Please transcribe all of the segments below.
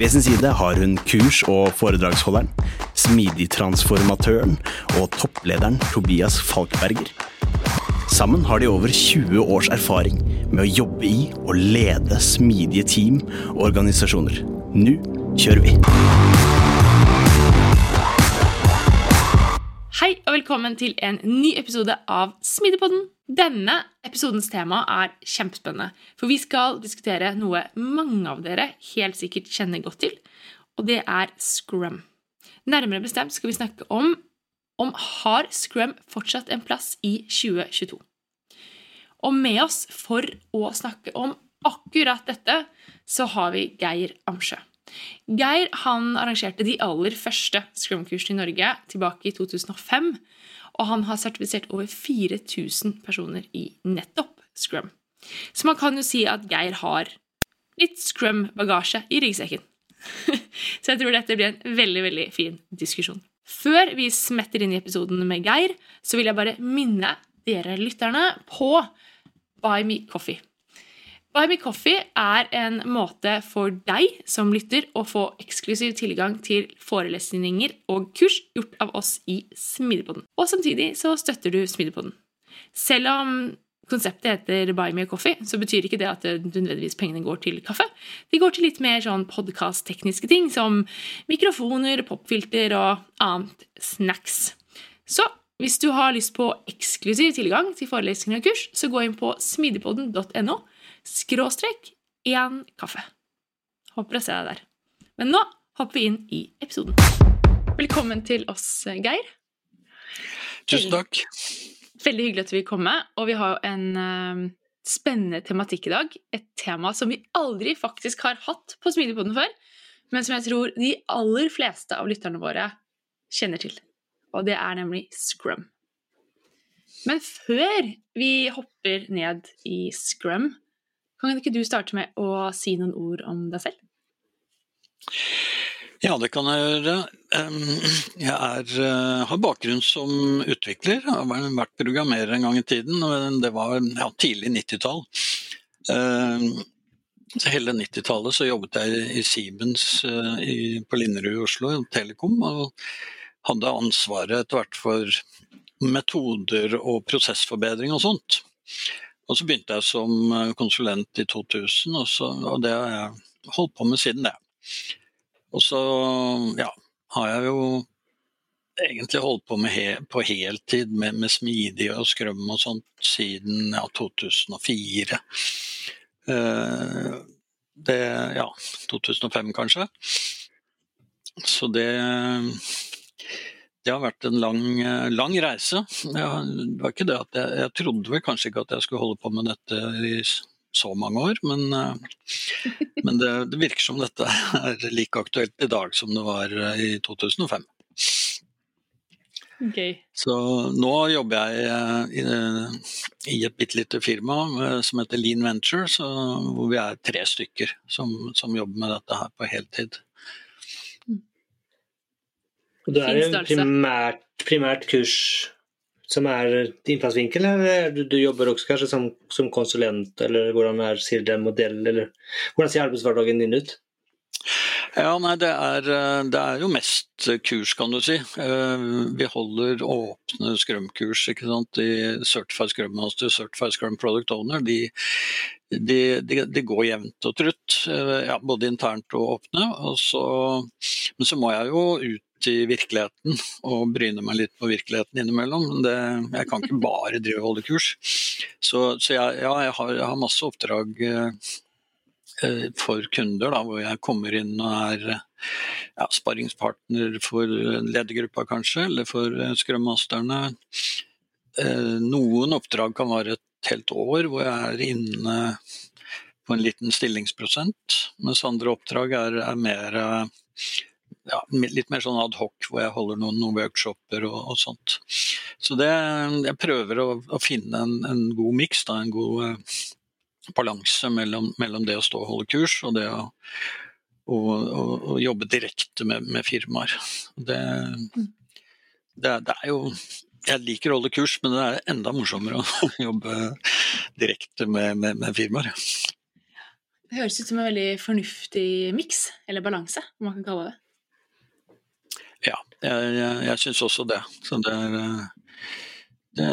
ved sin side har hun kurs- og foredragsholderen, smidigtransformatøren og topplederen Tobias Falkberger. Sammen har de over 20 års erfaring med å jobbe i og lede smidige team og organisasjoner. Nå kjører vi! Hei og velkommen til en ny episode av Smidigpodden. Denne episodens tema er kjempespennende, for vi skal diskutere noe mange av dere helt sikkert kjenner godt til, og det er scrum. Nærmere bestemt skal vi snakke om om har scrum fortsatt en plass i 2022. Og med oss for å snakke om akkurat dette, så har vi Geir Amsjø. Geir han arrangerte de aller første Scrum-kursene i Norge tilbake i 2005. Og han har sertifisert over 4000 personer i nettopp Scrum. Så man kan jo si at Geir har litt Scrum-bagasje i ryggsekken. Så jeg tror dette blir en veldig veldig fin diskusjon. Før vi smetter inn i episoden med Geir, så vil jeg bare minne dere lytterne på Buy Me Coffee. Buy Me Coffee er en måte for deg som lytter å få eksklusiv tilgang til forelesninger og kurs gjort av oss i Smidigpodden. Og samtidig så støtter du Smidigpodden. Selv om konseptet heter Buy Me Coffee, så betyr ikke det at nødvendigvis pengene går til kaffe. De går til litt mer sånn podkast-tekniske ting, som mikrofoner, popfilter og annet snacks. Så hvis du har lyst på eksklusiv tilgang til forelesninger og kurs, så gå inn på smidigpodden.no skråstrek én kaffe. Håper å se deg der. Men nå hopper vi inn i episoden. Velkommen til oss, Geir. Tusen takk. Veldig hyggelig at du vil komme. Og vi har en uh, spennende tematikk i dag. Et tema som vi aldri faktisk har hatt på Smilepoden før, men som jeg tror de aller fleste av lytterne våre kjenner til. Og det er nemlig scrum. Men før vi hopper ned i scrum, kan ikke du starte med å si noen ord om deg selv? Ja, det kan jeg gjøre. Jeg er, eh, har bakgrunn som utvikler. Jeg har vært programmerer en gang i tiden. Det var ja, tidlig 90-tall. Hele 90-tallet så jobbet jeg i Siemens eh, på Linderud i Oslo, Telekom. Og hadde ansvaret etter hvert for metoder og prosessforbedring og sånt. Og så begynte jeg som eh, konsulent i 2000, og, så, og det har jeg holdt på med siden det. Og så ja, har jeg jo egentlig holdt på he, på heltid med, med smidig og skrøm og sånt siden ja, 2004. Eh, det ja, 2005 kanskje. Så det det har vært en lang, eh, lang reise. det var ikke det at jeg, jeg, trodde vel kanskje ikke at jeg skulle holde på med dette i så mange år, men, eh, men det, det, virker som dette er like aktuelt i dag som det var eh, i 2005. Okay. Så nå jobber jeg i, i et bitte lite firma som heter Lean Venture, så, hvor vi er tre stykker som, som jobber med dette her på heltid. Og det er en primært, primært, kurs som er innfallsvinkel, eller du, du jobber også kanskje som, som, konsulent, eller hvordan er, sier det modell, eller hvordan ser arbeidshverdagen din ut? Ja, nei, det er, det er, jo mest kurs, kan du si. Eh, vi holder åpne Scrum-kurs. ikke sant? De Certified Scrum Master, Certified Scrum Product Owner, de, de, de, de, går jevnt og trutt, ja, både internt og åpne. Og så, men så må jeg jo ut i virkeligheten og bryne meg litt på virkeligheten innimellom. Det, jeg kan ikke bare drive og holde kurs. Så, så jeg, ja, jeg, har, jeg, har, masse oppdrag eh, for kunder da, hvor jeg kommer inn og er ja, sparringspartner for ledergruppa kanskje, eller for skrømmasterne. Eh, noen oppdrag kan være et helt år hvor jeg er inne på en liten stillingsprosent, mens andre oppdrag er, er mer ja, litt mer sånn adhoc, hvor jeg holder noen, noen workshoper og, og, sånt. Så det, jeg prøver å, å finne en, en god miks, en god eh, balanse mellom, mellom, det å stå og holde kurs og det å, å, å jobbe direkte med, med firmaer. Det, det, det, er jo jeg liker å holde kurs, men det er enda morsommere å jobbe direkte med, med, med firmaer. Det høres ut som en veldig fornuftig miks, eller balanse, om man kan kalle det. Ja, jeg, jeg, jeg syns også det. Så det er det,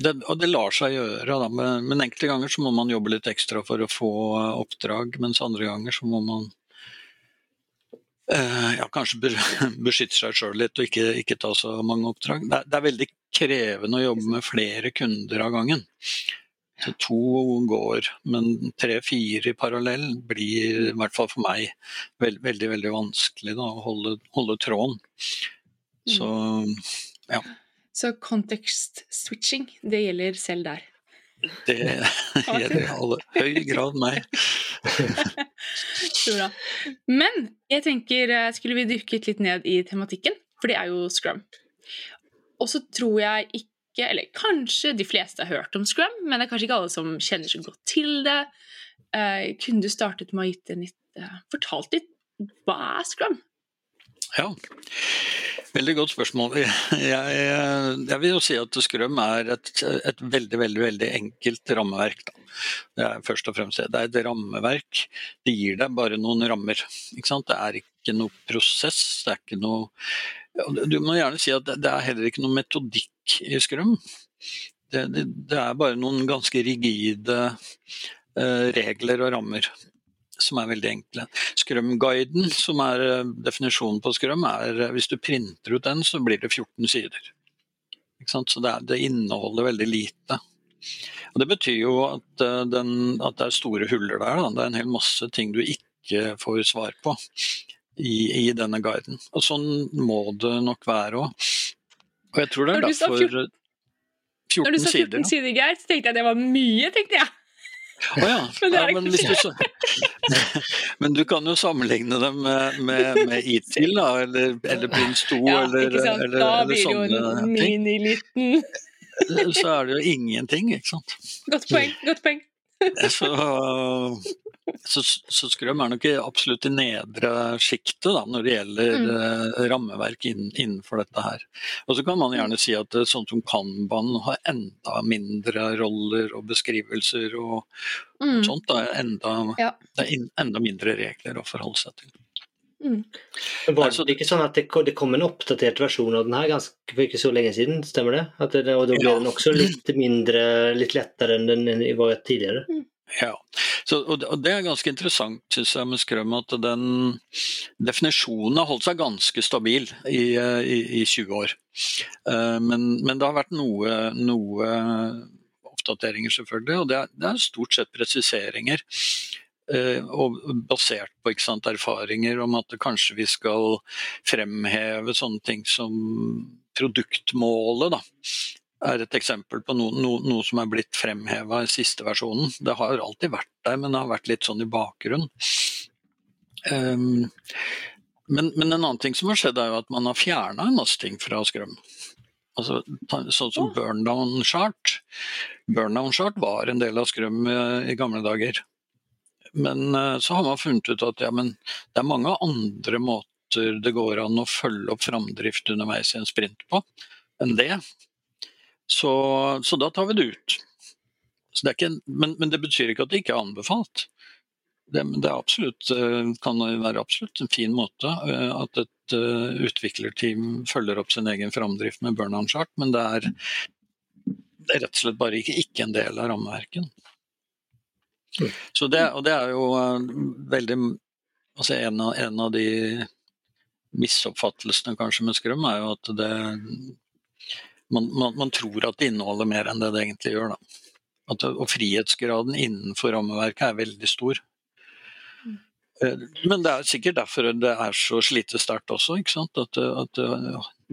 det, og det lar seg gjøre, da. Men, men, enkelte ganger så må man jobbe litt ekstra for å få oppdrag, mens andre ganger så må man Eh, ja, kanskje beskytte seg sjøl litt og ikke, ikke, ta så mange oppdrag. Det er, det er, veldig krevende å jobbe med flere kunder av gangen. Så to går, men tre-fire i parallell blir, i hvert fall for meg, veld, veldig veldig vanskelig da, å holde, holde tråden. Så ja. Så context switching, det gjelder selv der? Det gjelder i aller høy grad meg. Så bra. Men jeg tenker, eh, skulle vi dykket litt ned i tematikken, for det er jo scrum. Og så tror jeg ikke, eller kanskje de fleste har hørt om scrum, men det er kanskje ikke alle som kjenner så godt til det. Uh, kunne du startet med å gitt en litt, uh, fortalt litt hva er scrum? Ja, veldig godt spørsmål. Jeg, jeg vil jo si at Skrøm er et, et veldig veldig, veldig enkelt rammeverk. Da. Det er først og fremst det. Det er et rammeverk. Det gir deg bare noen rammer. Det er ikke noe prosess. Det er ikke noe Du må gjerne si at det er heller ikke noe metodikk i Skrøm. Det, det, det er bare noen ganske rigide uh, regler og rammer som er veldig enkle. Scrum-guiden, som er eh, definisjonen på Scrum, er eh, hvis du printer ut den, så blir det 14 sider. Så det, er, det, inneholder veldig lite. Og Det betyr jo at, eh, den, at, det er store huller der. Da. Det er en hel masse ting du ikke får svar på i, i denne guiden. Og sånn må det nok være òg. Og jeg tror det er derfor 14, 14 Når du sa 14 sider, Geir, så tenkte jeg det var mye, tenkte jeg. Å oh, ja. ja men, du, men, du, kan jo sammenligne dem med, med, med ITIL, da, eller, eller Prins 2, ja, eller, eller, da eller sånne ting. Miniliten. Så er det jo ingenting, ikke sant. Godt poeng. Godt poeng. Så så, så Scrum er nok absolutt i nedre sjiktet når det gjelder mm. uh, rammeverk inn, innenfor dette her. Og så kan man gjerne si at uh, sånn som Kanban har enda mindre roller og beskrivelser og, mm. og sånt. Da, enda, ja. Det er in, enda mindre regler å forholde seg til. Mm. Var det ikke sånn at det, det, kom en oppdatert versjon av den her ganske, for ikke så lenge siden, stemmer det? det og da ble den også litt mindre, litt lettere enn den var tidligere? Mm. Ja, så, og det er ganske interessant synes jeg, med Skrøm at den definisjonen har holdt seg ganske stabil i, i, i 20 år. Eh, men, men, det har vært noe, noe oppdateringer, selvfølgelig, og det er, det er stort sett presiseringer. Eh, og basert på sant, erfaringer om at kanskje vi skal fremheve sånne ting som produktmålet. Da er et eksempel på noe, noe, noe som er blitt fremheva i siste versjonen. Det har alltid vært der, men det har vært litt sånn i bakgrunn. Um, men, men, en annen ting som har skjedd, er jo at man har fjerna en masse ting fra Skrøm. Altså, sånn som Burndown Chart. Burndown Chart var en del av Scrum eh, i gamle dager. Men uh, så har man funnet ut at ja, det er mange andre måter det går an å følge opp framdrift underveis i en sprint på enn det. Så, så, da tar vi det ut. Det ikke, men, men, det betyr ikke at det ikke er anbefalt. Det, det absolutt, eh, kan være absolutt en fin måte eh, at et utviklerteam følger opp sin egen framdrift med burn-on-chart, men det er, det er, rett og slett bare ikke, ikke en del av rammeverket. Mm. Så det, og det er jo uh, veldig altså en, av, en av de misoppfattelsene kanskje med skrøm er jo at det man, man, man, tror at det inneholder mer enn det det egentlig gjør. At, og frihetsgraden innenfor rammeverket er veldig stor. Mm. Eh, men det er sikkert derfor det er så slitesterkt også. ikke sant? At, at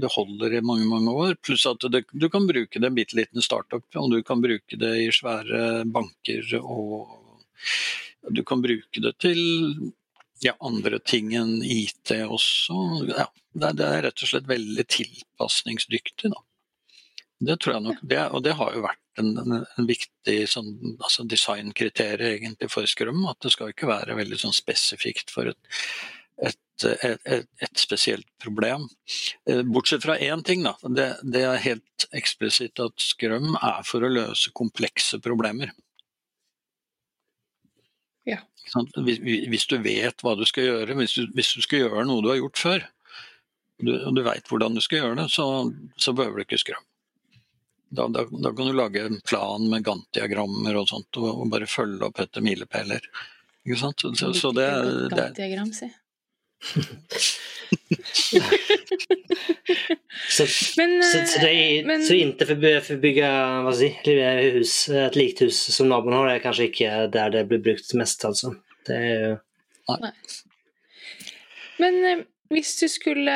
det holder i mange mange år. Pluss at det, du kan bruke det i en bitte liten startup, og du kan bruke det i svære banker. Og du kan bruke det til ja, andre ting enn IT også. Ja, det, er rett og slett veldig tilpasningsdyktig. Da. Det tror jeg nok, det, og det har jo vært en, en, en viktig sånn, altså designkriterium egentlig for Scrum. At det skal ikke være veldig sånn spesifikt for et, et, et, et spesielt problem. Eh, bortsett fra én ting, da. Det, det, er helt eksplisitt at Scrum er for å løse komplekse problemer. Ja. Hvis, hvis, du vet hva du skal gjøre, hvis du, hvis du skal gjøre noe du har gjort før, du, og du veit hvordan du skal gjøre det, så, så behøver du ikke Scrum. Da, da, da, kan du lage en plan med Gantt-diagrammer og sånt, og, og, bare følge opp etter milepæler. Ikke sant? Så, så, det, si. så, men, så, så, det men, så ikke for bygga bygge säger, hus, et likt hus som naboen har, er kanskje ikke der det blir brukt mest, Alltså. Det er Nei. Men eh, hvis du skulle,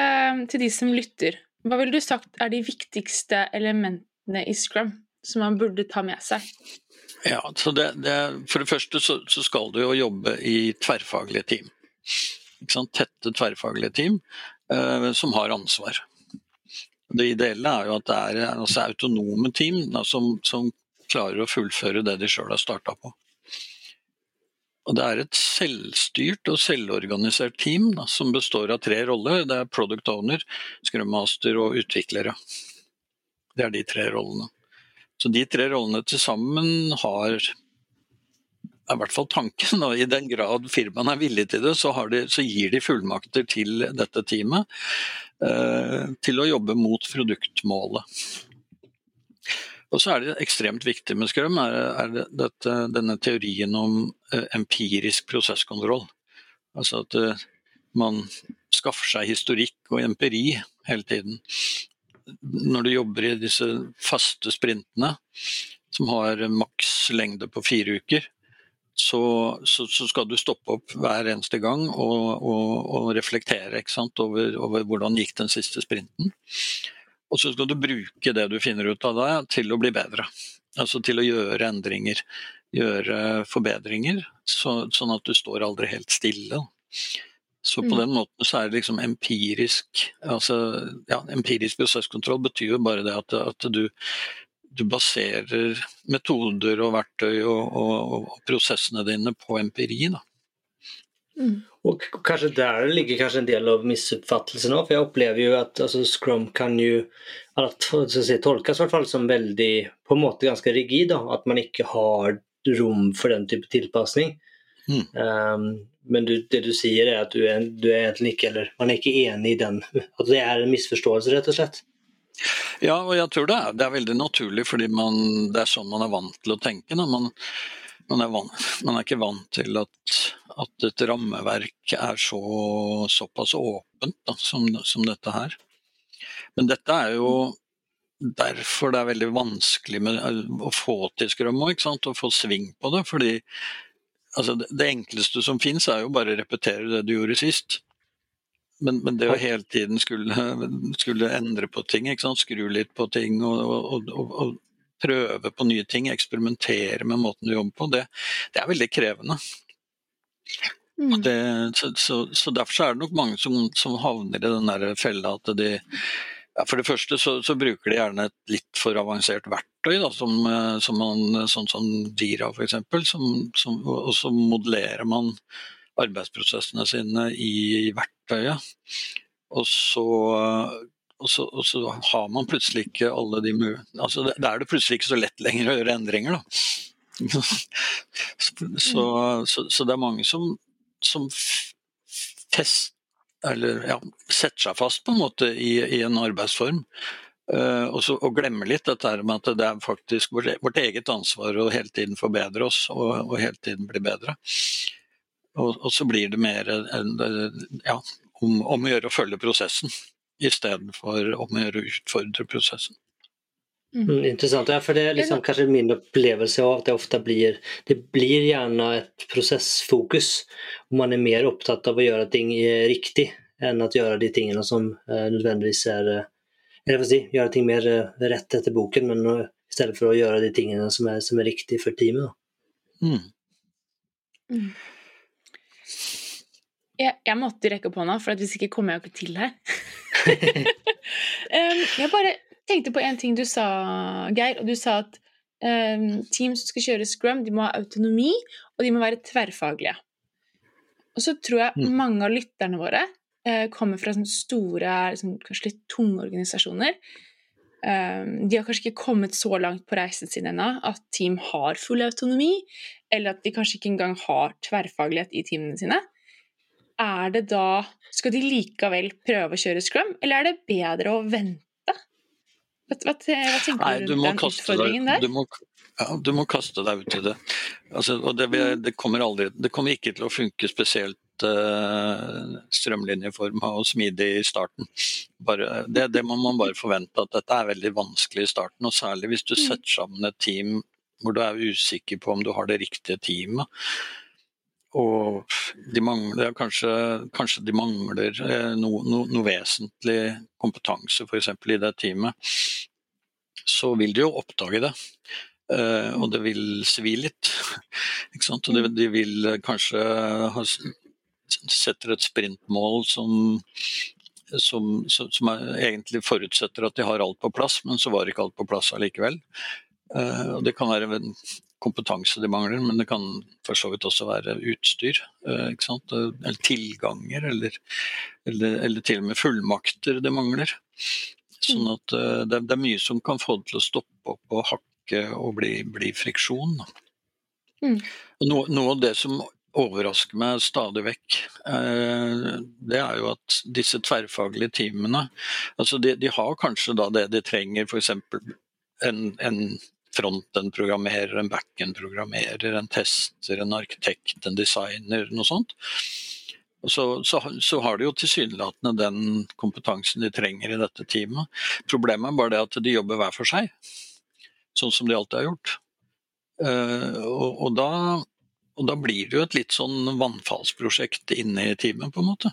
til de som lytter, hva ville du sagt er de viktigste elementene i Scrum som man burde ta med seg? Ja, så det, det, For det første så, så skal du jo jobbe i tverrfaglige team tette tverrfaglige team eh, som har ansvar. Det ideelle er jo at det er altså, autonome team da, som, som, klarer å fullføre det de sjøl har starta på. Og Det er et selvstyrt og selvorganisert team da, som består av tre roller. Det er product owner, scrum master og utviklere. Det er de tre rollene. Så de tre rollene til sammen har er i hvert fall tanken. Og I den grad firmaene er villige til det, så, de, så gir de fullmakter til dette teamet eh, til å jobbe mot produktmålet. Og så er det ekstremt viktig med Scrum, er, er dette, denne teorien om eh, empirisk prosesskontroll. Altså at eh, man skaffer seg historikk og empiri hele tiden. Når du jobber i disse faste sprintene, som har maks lengde på fire uker, så, så, så, skal du stoppe opp hver eneste gang og, og, og reflektere over, over, hvordan gikk den siste sprinten. Og så skal du bruke det du finner ut av det til å bli bedre. Altså til å gjøre endringer, gjøre forbedringer, så, sånn at du står aldri helt stille. Så på mm. den måten så er det liksom empirisk altså, ja, Empirisk prosesskontroll betyr jo bare det at, at du du baserer metoder og verktøy og, og, og prosessene dine på empiri. Da. Mm. Og kanskje der ligger kanskje en del av misoppfattelsen òg. For jeg opplever jo at altså, Scrum kan jo si, tolkes i hvert fall som veldig på en måte ganske rigid. Da. At man ikke har rom for den type tilpasning. Mm. Um, men du, det du sier, er at du er, du er egentlig ikke eller man er ikke enig i den. At det er en misforståelse, rett og slett. Ja, og jeg tror det er, det er veldig naturlig, fordi man, det er sånn man er vant til å tenke. Man, man, er vant, man, er ikke vant til at, at et rammeverk er så, såpass åpent da, som, som, dette her. Men dette er jo derfor det er veldig vanskelig med, å få til Scrum òg, å få sving på det. fordi altså, det enkleste som fins, er jo bare å repetere det du gjorde sist. Men, men, det å hele tiden skulle, skulle, endre på ting, skru litt på ting og, og, og, og, prøve på nye ting, eksperimentere med måten du jobber på, det, det er veldig krevende. Mm. Det, så, så, så, Derfor er det nok mange som, som havner i den der fella at de ja, For det første så, så, bruker de gjerne et litt for avansert verktøy, da, som, som man, sånn som Dira f.eks., og så modellerer man arbeidsprosessene sine i verktøyet. Og så, og så, og så har man plutselig ikke alle de altså Da er det plutselig ikke så lett lenger å gjøre endringer, da. Så, så, det er mange som, som fest, eller, ja, setter seg fast på en måte i, i en arbeidsform. Uh, og, så, og glemmer litt dette med at det er faktisk vårt, vårt eget ansvar å hele tiden forbedre oss og, og hele tiden bli bedre. Og, og, så blir det mer en, ja, om, om, å gjøre å følge prosessen, istedenfor om å gjøre å utfordre prosessen. Mm. mm. Intressant, ja, for det er liksom kanskje min opplevelse av at det ofte blir Det blir gjerne et prosessfokus. og Man er mer opptatt av å gjøre ting riktig enn å gjøre de tingene som uh, nødvendigvis er uh, eller si, gjøre ting mer eh, rett etter boken, men i stedet for å gjøre de tingene som er, som er riktig for teamet. Mm. Mm. Jeg, jeg, måtte rekke opp hånda, for hvis ikke kommer jeg ikke til her. um, jeg bare tenkte på en ting du sa, Geir. og Du sa at um, team som skal kjøre scrum, de må ha autonomi, og de må være tverrfaglige. Og så tror jeg mm. mange av lytterne våre uh, kommer fra sånne store, liksom, kanskje litt tunge organisasjoner. Um, de har kanskje ikke kommet så langt på reisen sin ennå at team har full autonomi, eller at de kanskje ikke engang har tverrfaglighet i teamene sine. Er det da Skal de likevel prøve å kjøre scrum, eller er det bedre å vente? Hva, hva, hva tenker Nei, du rundt den utfordringen der? Du må, ja, du må kaste deg ut i det. Altså, det, det, kommer aldri, det kommer ikke til å funke spesielt uh, strømlinjeforma og smidig i starten. Bare, det, det, må man bare forvente, at dette er veldig vanskelig i starten. Og særlig hvis du mm. setter sammen et team hvor du er usikker på om du har det riktige teamet. Og de mangler, kanskje, kanskje de mangler eh, noe, no, no vesentlig kompetanse f.eks. i det teamet. Så vil de jo oppdage det. Uh, og det vil svi litt. Og de, vil kanskje ha setter et sprintmål som, som, som egentlig forutsetter at de har alt på plass, men så var ikke alt på plass allikevel. Uh, det kan være kompetanse de mangler, men det kan for så vidt også være utstyr. Uh, eller tilganger, eller, eller, eller, til og med fullmakter de mangler. Sånn at uh, det, det, er mye som kan få det til å stoppe opp og hakke og bli, bli friksjon. Mm. Noe, noe, av det som overrasker meg stadig vekk, eh, det er jo at disse tverrfaglige teamene altså de, de har kanskje da det de trenger, f.eks. en, en front-end-programmerer, en back-end-programmerer, en tester, en arkitekt, en designer, noe sånt. Så, så, så, har de jo tilsynelatende den kompetansen de trenger i dette teamet. Problemet er bare det at de jobber hver for seg, sånn som de alltid har gjort. Uh, og, og da og da blir det jo et litt sånn vannfallsprosjekt inne i teamet, på en måte.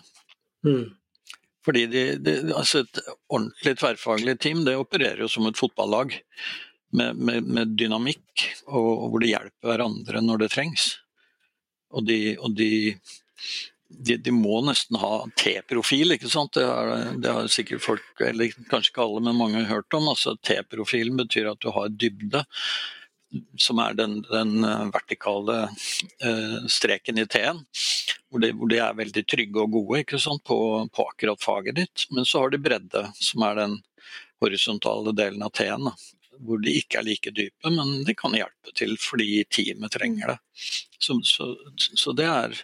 Mm. Fordi de, de, altså et ordentlig tverrfaglig team det opererer jo som et fotballag. Med, med, med dynamikk, og, og, hvor de hjelper hverandre når det trengs. Og de, og de, de må nesten ha T-profil, ikke sant. Det har, det har, sikkert folk, eller kanskje ikke alle, men mange har hørt om. Altså T-profilen betyr at du har dybde som er den, den eh, vertikale uh, streken i T-en. Hvor, hvor, de er veldig trygge og gode ikke på, på, akkurat faget ditt. Men så har de bredde, som er den horisontale delen av T-en. Hvor de ikke er like dype, men de kan hjelpe til fordi teamet trenger det. Så, så, så det er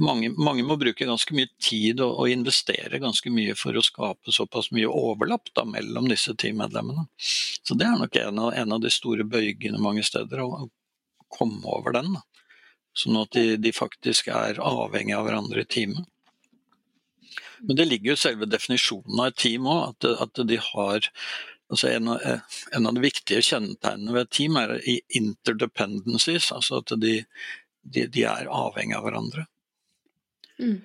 mange, mange, må bruke ganske mye tid og, og, investere ganske mye for å skape såpass mye overlapp da, mellom disse teammedlemmene. Så det er nok en av, en av, de store bøygene mange steder, å, å komme over den. Da. Sånn at de, de, faktisk er avhengig av hverandre i teamet. Men det ligger jo selve definisjonen av et team òg, at, at, de har Altså en, av, en, av, de viktige kjennetegnene ved et team er interdependencies, altså at de, de, de er avhengig av hverandre. Mm.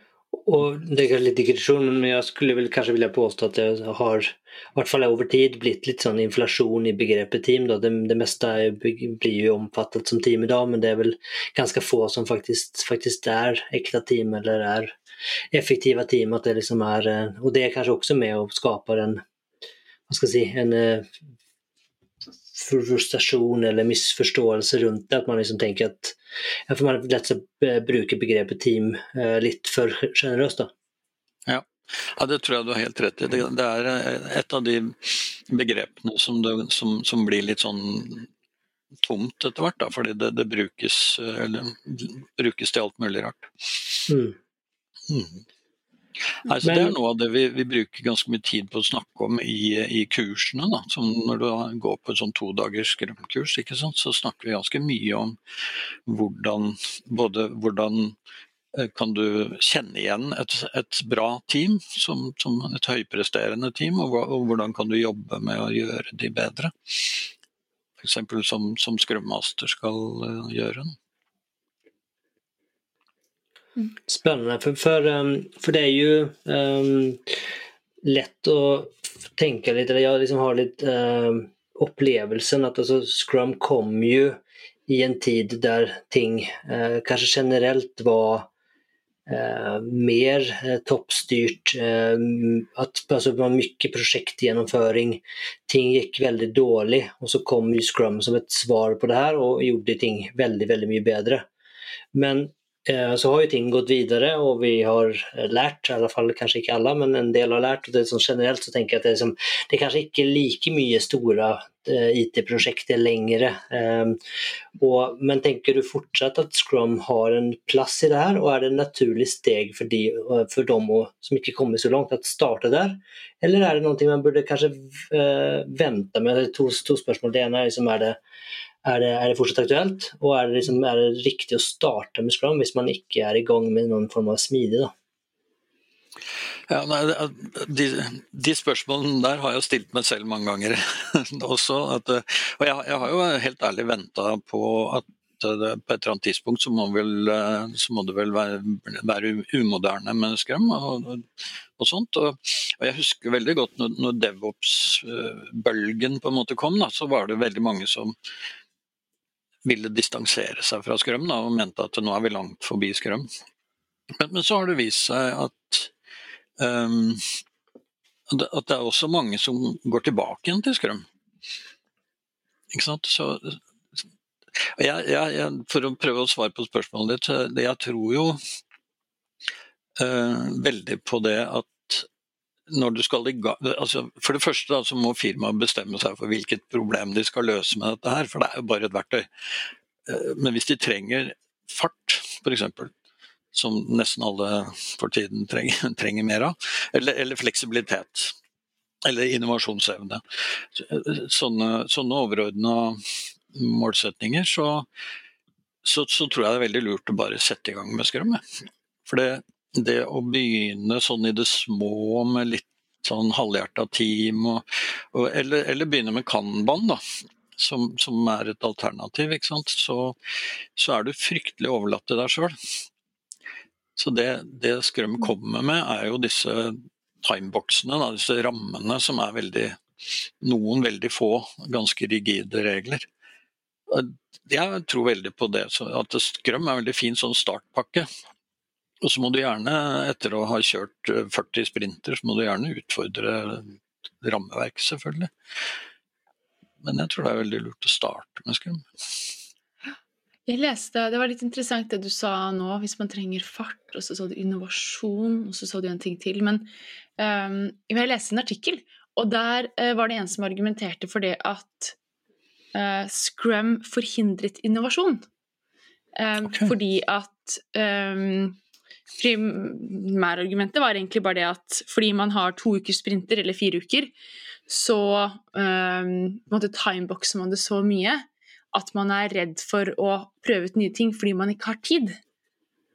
Og Det er kanskje litt digresjon, men jeg skulle vel kanskje ville påstå at det har i hvert fall over tid blitt litt sånn inflasjon i begrepet team. Det, det, meste er, blir jo omfattet som team i dag, men det er vel ganske få som faktisk, faktisk er ekte team eller er effektive team. At det liksom er, eh, og det er kanskje også med å skape en, hva skal jeg si, en eh, frustrasjon eller misforståelse rundt det. At man liksom tenker at ja, for man lett bruker begrepet team eh, litt for sjenerøst. Ja. ja, det tror jeg du har helt rett i. Det, det er eh, et av de begrepene som, det, som, som blir litt sånn tomt etter hvert, da, fordi det, det brukes, eller, brukes, til alt mulig rart. Mm. Mm. Nei, det er noe av det vi, vi, bruker ganske mye tid på å snakke om i, i kursene. Da. Som når du går på et sånn todagers skrømkurs, så snakker vi ganske mye om hvordan, både hvordan eh, kan du kjenne igjen et, et bra team som, som, et høypresterende team, og, og, hvordan kan du jobbe med å gjøre de bedre. F.eks. som, som Scrum Master skal uh, gjøre. Spennende. For, for, um, for, det er jo um, å tenke litt, eller jeg liksom har litt um, opplevelsen at altså, Scrum kom jo i en tid der ting uh, kanskje generelt var uh, mer uh, toppstyrt. Uh, at altså, det var mye prosjektgjennomføring. Ting gikk veldig dårlig, og så kom Scrum som et svar på det her og gjorde ting veldig, veldig mye bedre. Men Eh, så har jo ting gått videre, og vi har lært, i alle fall kanskje ikke alle, men en del har lært. og det er sånn Generelt så tenker jeg at det er, som, det er kanskje ikke like mye store uh, IT-prosjekter lenger. Um, men tenker du fortsatt at Scrum har en plass i det her, og er det et naturlig steg for, de, for dem som ikke kommer så langt, å starte der? Eller er det noe man burde kanskje vente med? To, to spørsmål. Det ene er liksom, er det er det, er det, fortsatt aktuelt? Og er det, liksom, er det, riktig å starte med Scrum hvis man ikke er i gang med noen form av smidig? da? Ja, nei, de, de, spørsmålene der har jeg stilt meg selv mange ganger også. At, og jeg, jeg, har jo helt ærlig venta på at det, på et eller annet tidspunkt så må, vel, så må det vel være, være, umoderne med Scrum og, og sånt. Og, og, jeg husker veldig godt når, når DevOps-bølgen på en måte kom, da, så var det veldig mange som ville distansere seg fra Skrøm da, og mente at nå er vi langt forbi Skrøm. Men, men så har det vist seg at, um, at det er også mange som går tilbake igjen til Skrøm. Ikke sant? Så, jeg, jeg, for å prøve å svare på spørsmålet ditt, jeg tror jo uh, veldig på det at når du skal i gang altså For det første da, så må firmaet bestemme seg for hvilket problem de skal løse med dette her, for det er jo bare et verktøy. Eh, men hvis de trenger fart, f.eks., som nesten alle for tiden trenger, trenger mer av, eller, eller, fleksibilitet, eller innovasjonsevne, sånne, sånne overordna målsetninger, så, så, så, tror jeg det er veldig lurt å bare sette i gang med Scrum. For det, det å begynne sånn i det små med litt sånn halvhjerta team, og, og, eller, eller, begynne med Kanban, da, som, som, er et alternativ, så, så, er du fryktelig overlatt til deg sjøl. Så det, det Skrøm kommer med, er jo disse timeboxene, da, disse rammene som er veldig Noen veldig få ganske rigide regler. Jeg tror veldig på det, at Skrøm er en veldig fin sånn startpakke. Og så må du gjerne, etter å ha kjørt 40 eh, sprinter, så må du gjerne utfordre rammeverk, selvfølgelig. Men jeg tror det er veldig lurt å starte med Scrum. Jeg leste, Det var litt interessant det du sa nå, hvis man trenger fart, og så sa du innovasjon, og så sa du en ting til. Men um, jeg leste en artikkel, og der uh, var det en som argumenterte for det at uh, Scrum forhindret innovasjon. Um, okay. Fordi at um, Primærargumentet var egentlig bare det at fordi man har to ukers sprinter eller fire uker, så um, timeboxer man det så mye at man er redd for å prøve ut nye ting fordi man ikke har tid.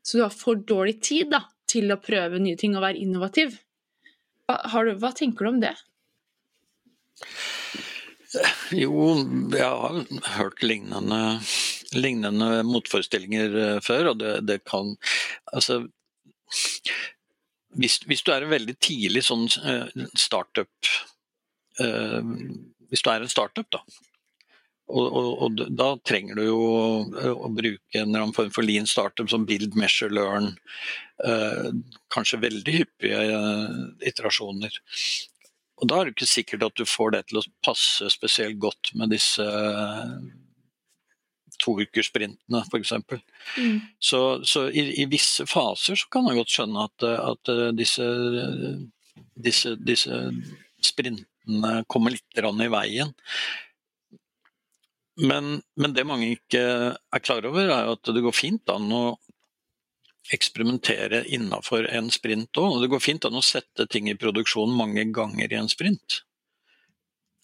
Så du har for dårlig tid da, til å prøve nye ting og være innovativ. Hva, du, hva tenker du om det? Jo, jeg har hørt lignende, lignende motforestillinger eh, før, og det, det kan Altså, hvis, hvis, du er en veldig tidlig sånn eh, startup uh, Hvis du er en startup, da, og, og, og, da trenger du jo eh, å bruke en eller annen form for lean startup som build, measure, learn. Kanskje veldig hyppige iterasjoner. Og da er det ikke sikkert at du får det til å passe spesielt godt med disse toukersprintene f.eks. Mm. Så, så i, i, visse faser så kan man godt skjønne at, at disse, disse, disse, sprintene kommer litt i veien. Men, men, det mange ikke er klar over, er at det går fint an å eksperimentere innafor en sprint òg. Og det går fint an å sette ting i produksjon mange ganger i en sprint.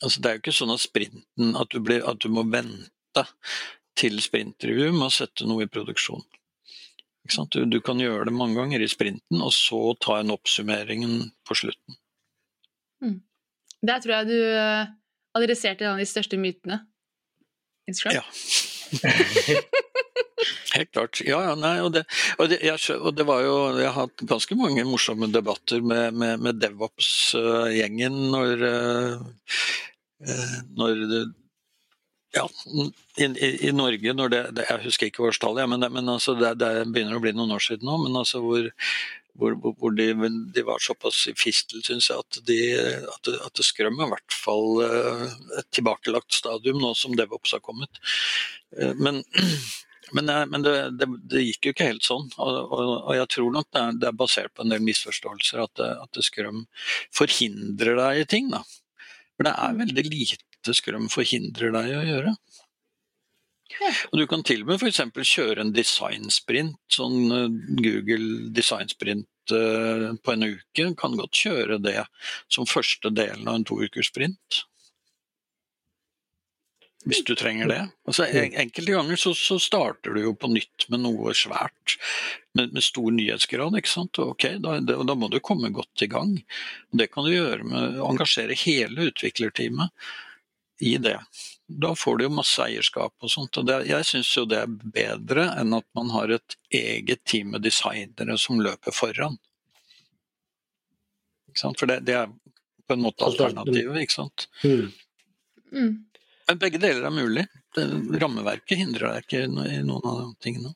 Altså, det er jo ikke sånn at sprinten at du, blir, at du må vente til sprintreview med å sette noe i produksjon. Du, du, kan gjøre det mange ganger i sprinten, og så ta en oppsummering på slutten. Mm. Der tror jeg du eh, adresserte en av de største mytene. Ja. Helt klart. Ja, ja, nei, og det, og, det, jeg, og det, var jo Jeg har hatt ganske mange morsomme debatter med, med, med DevOps-gjengen når, uh, når det, ja, i, i, Norge, når det, Jeg husker ikke årstallet, ja, men, men altså det, begynner å bli noen år siden nå. men altså hvor hvor, hvor de, de, var såpass i fistel, syns jeg, at, de, at, at Scrum er i hvert fall uh, et tilbakelagt stadium nå som DevOps har kommet. Uh, men men, eh, men det, det, det, gikk jo ikke helt sånn. Og, og, og jeg tror nok det er, det er, basert på en del misforståelser at, at Skrøm forhindrer deg i ting. Da. For det er veldig lite Scrum forhindrer deg å gjøre. Og Du kan til og med f.eks. kjøre en designsprint, sånn eh, Google designsprint eh, på en uke. Kan godt kjøre det som første delen av en toukerssprint. hvis du trenger det. Altså, enkelte ganger så, så, starter du jo på nytt med noe svært, med, med stor nyhetsgrad. ikke sant? Ok, da, det, da, må du komme godt i gang. Det kan du gjøre med å engasjere hele utviklerteamet i det. Da får du jo masse eierskap og sånt. og det, Jeg syns jo det er bedre enn at man har et eget team med designere som løper foran. For det, det, er på en måte alternativet, ikke sant. Mm. Mm. Men begge deler er mulig. Det, rammeverket hindrer deg ikke i noen av de tingene.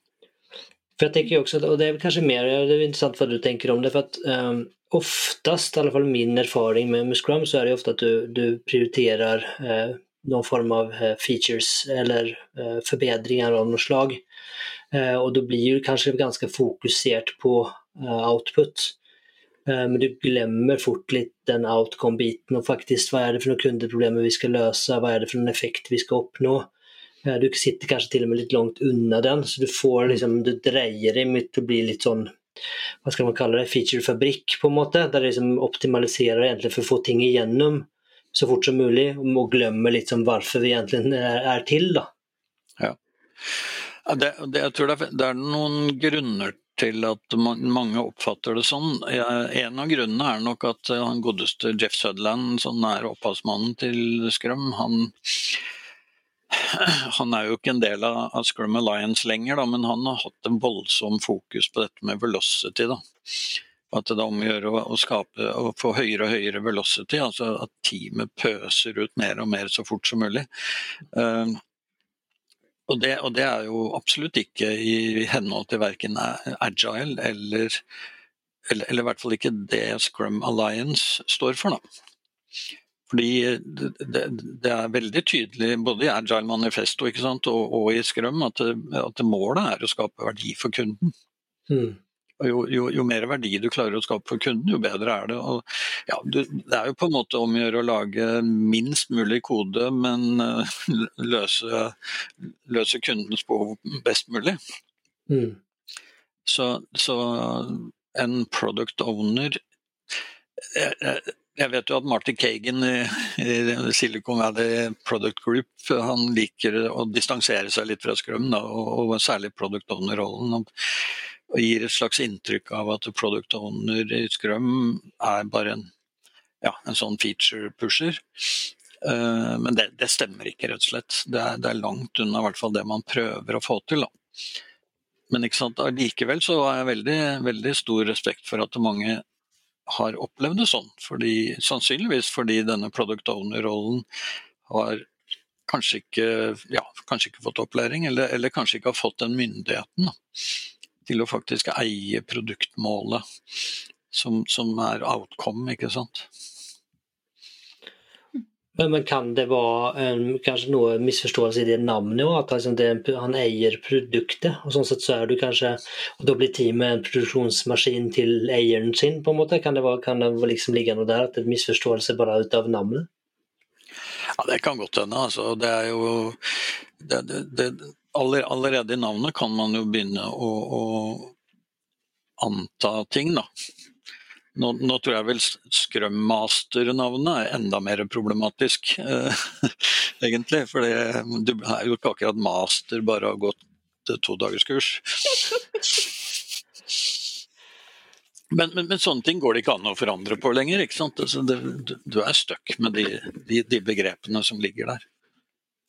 For jeg tenker jo også, og Det er kanskje mer det er interessant hva du tenker om det. for at um, Oftest, i alle fall min erfaring med, med Scrum, så er det ofte at du, du prioriterer eh, noen form av uh, features eller eh, forbedringer av noe slag. og da blir du kanskje ganske fokusert på output. Eh, men du glemmer fort litt den outcome-biten og faktisk hva er det for noen kundeproblemer vi skal løse, hva er det for noen effekt vi skal oppnå. Eh, du sitter kanskje til og med litt langt unna den, så du får liksom, du dreier deg mot å bli litt sånn hva skal man kalle det, featurefabrikk på en måte, der de liksom optimaliserer egentlig for å få ting igjennom så fort som mulig, og glemmer litt sånn hvorfor vi egentlig er, er til. da. Ja. Det, det, jeg tror det er, det er noen grunner til at mange oppfatter det sånn. En av grunnene er nok at han godeste Jeff Sutherland, som er opphavsmannen til Scrum, han, han er jo ikke en del av, Scrum Alliance lenger, da, men han har hatt en voldsom fokus på dette med velocity. Da. At det er om å gjøre å, skape, å få høyere og høyere velocity, altså at teamet pøser ut mer og mer så fort som mulig. Uh, og det, og det, er jo absolutt ikke i henhold til verken agile eller, eller, eller, i hvert fall ikke det Scrum Alliance står for. Da. Fordi det, det, er veldig tydelig både i Agile Manifesto og, og, i Scrum at, at målet er å skape verdi for kunden. Mm. Jo, jo, jo, mer verdi du klarer å skape for kunden, jo bedre er det. Og, ja, du, det er jo på en måte om å gjøre å lage minst mulig kode, men uh, løse, løse, kundens behov best mulig. Mm. Så, så, en product owner jeg, jeg vet jo at Marty Kagan i, Silicon Valley Product Group han liker å distansere seg litt fra Scrum, og, særlig product owner-rollen og gir et slags inntrykk av at product owner i Scrum er bare en, ja, en sånn feature pusher. Uh, men det, det, stemmer ikke, rett og slett. Det er, det er langt unna fall det man prøver å få til. Da. Men likevel så har jeg veldig, veldig stor respekt for at mange har opplevd det sånn. Fordi, sannsynligvis fordi denne product owner-rollen har kanskje ikke, ja, kanskje ikke fått opplæring, eller, eller, kanskje ikke har fått den myndigheten. Da til å faktisk eie produktmålet, som, som er outcome, ikke sant. Men, kan det være um, kanskje noe misforståelse i det navnet òg? At liksom det, han eier produktet? og sånn sett så er du kanskje, og Da blir teamet en produksjonsmaskin til eieren sin? på en måte? Kan det, være, kan det liksom ligge noe der? At det er misforståelse bare ut av navnet? Ja, Det kan godt hende. Altså. Det er jo det, det, allerede i navnet kan man jo begynne å, å anta ting, da. Nå, nå, tror jeg vel Scrum Master-navnet er enda mer problematisk, eh, egentlig. For du er jo ikke akkurat master bare av gått todagerskurs. Men, men, men, sånne ting går det ikke an å forandre på lenger. ikke sant? Altså, det, du er stuck med de, de, de, begrepene som ligger der.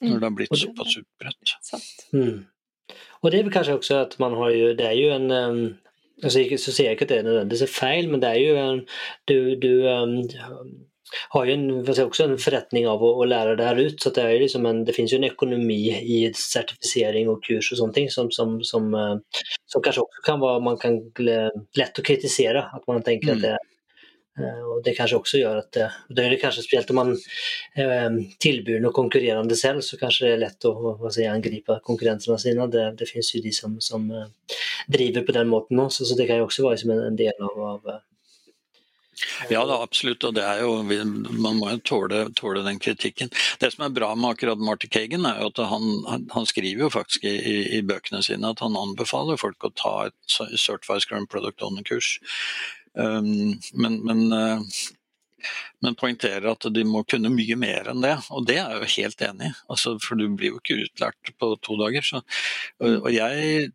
Når det har blitt mm. såpass utbredt. Mm. Og det er vel kanskje også at man har jo Det er jo en um, altså, Så sier jeg ikke at det er nødvendigvis feil, men det er jo Du, du um, har jo en, også en forretning av å, å, lære det her ut. så Det, er liksom en, det finnes jo en økonomi i sertifisering og kurs og sånne ting som, som, som, uh, som kanskje også kan være man kan lett å kritisere. At man tenker mm. at det uh, og Det kanskje også gjør at uh, det det kanskje Spesielt om man tilbyr noe konkurrerende selv, så kanskje det er lett å si, angripe konkurrentene sine. Det, det finnes jo de som, som driver på den måten også, så det kan jo også være som en del av, av ja da, absolutt, og det er jo, man må jo tåle, tåle, den kritikken. Det som er bra med akkurat Marty Kagan, er jo at han, han skriver jo faktisk i, i, bøkene sine at han anbefaler folk å ta et Certified Scrum Product Owner-kurs. Um, men, men, uh, men poengterer at de må kunne mye mer enn det, og det er jeg jo helt enig i. Altså, for du blir jo ikke utlært på to dager. Så, og, og jeg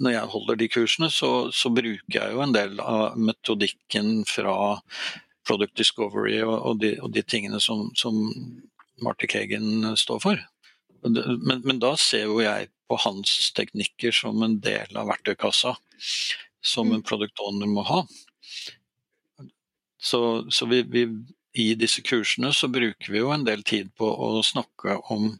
når jeg holder de kursene, så, så, bruker jeg jo en del av metodikken fra Product Discovery og, og, de, og de, tingene som, som Marty Kagan står for. Men, men, da ser jo jeg på hans teknikker som en del av verktøykassa som en mm. product owner må ha. Så, så vi, vi, i disse kursene så bruker vi jo en del tid på å snakke om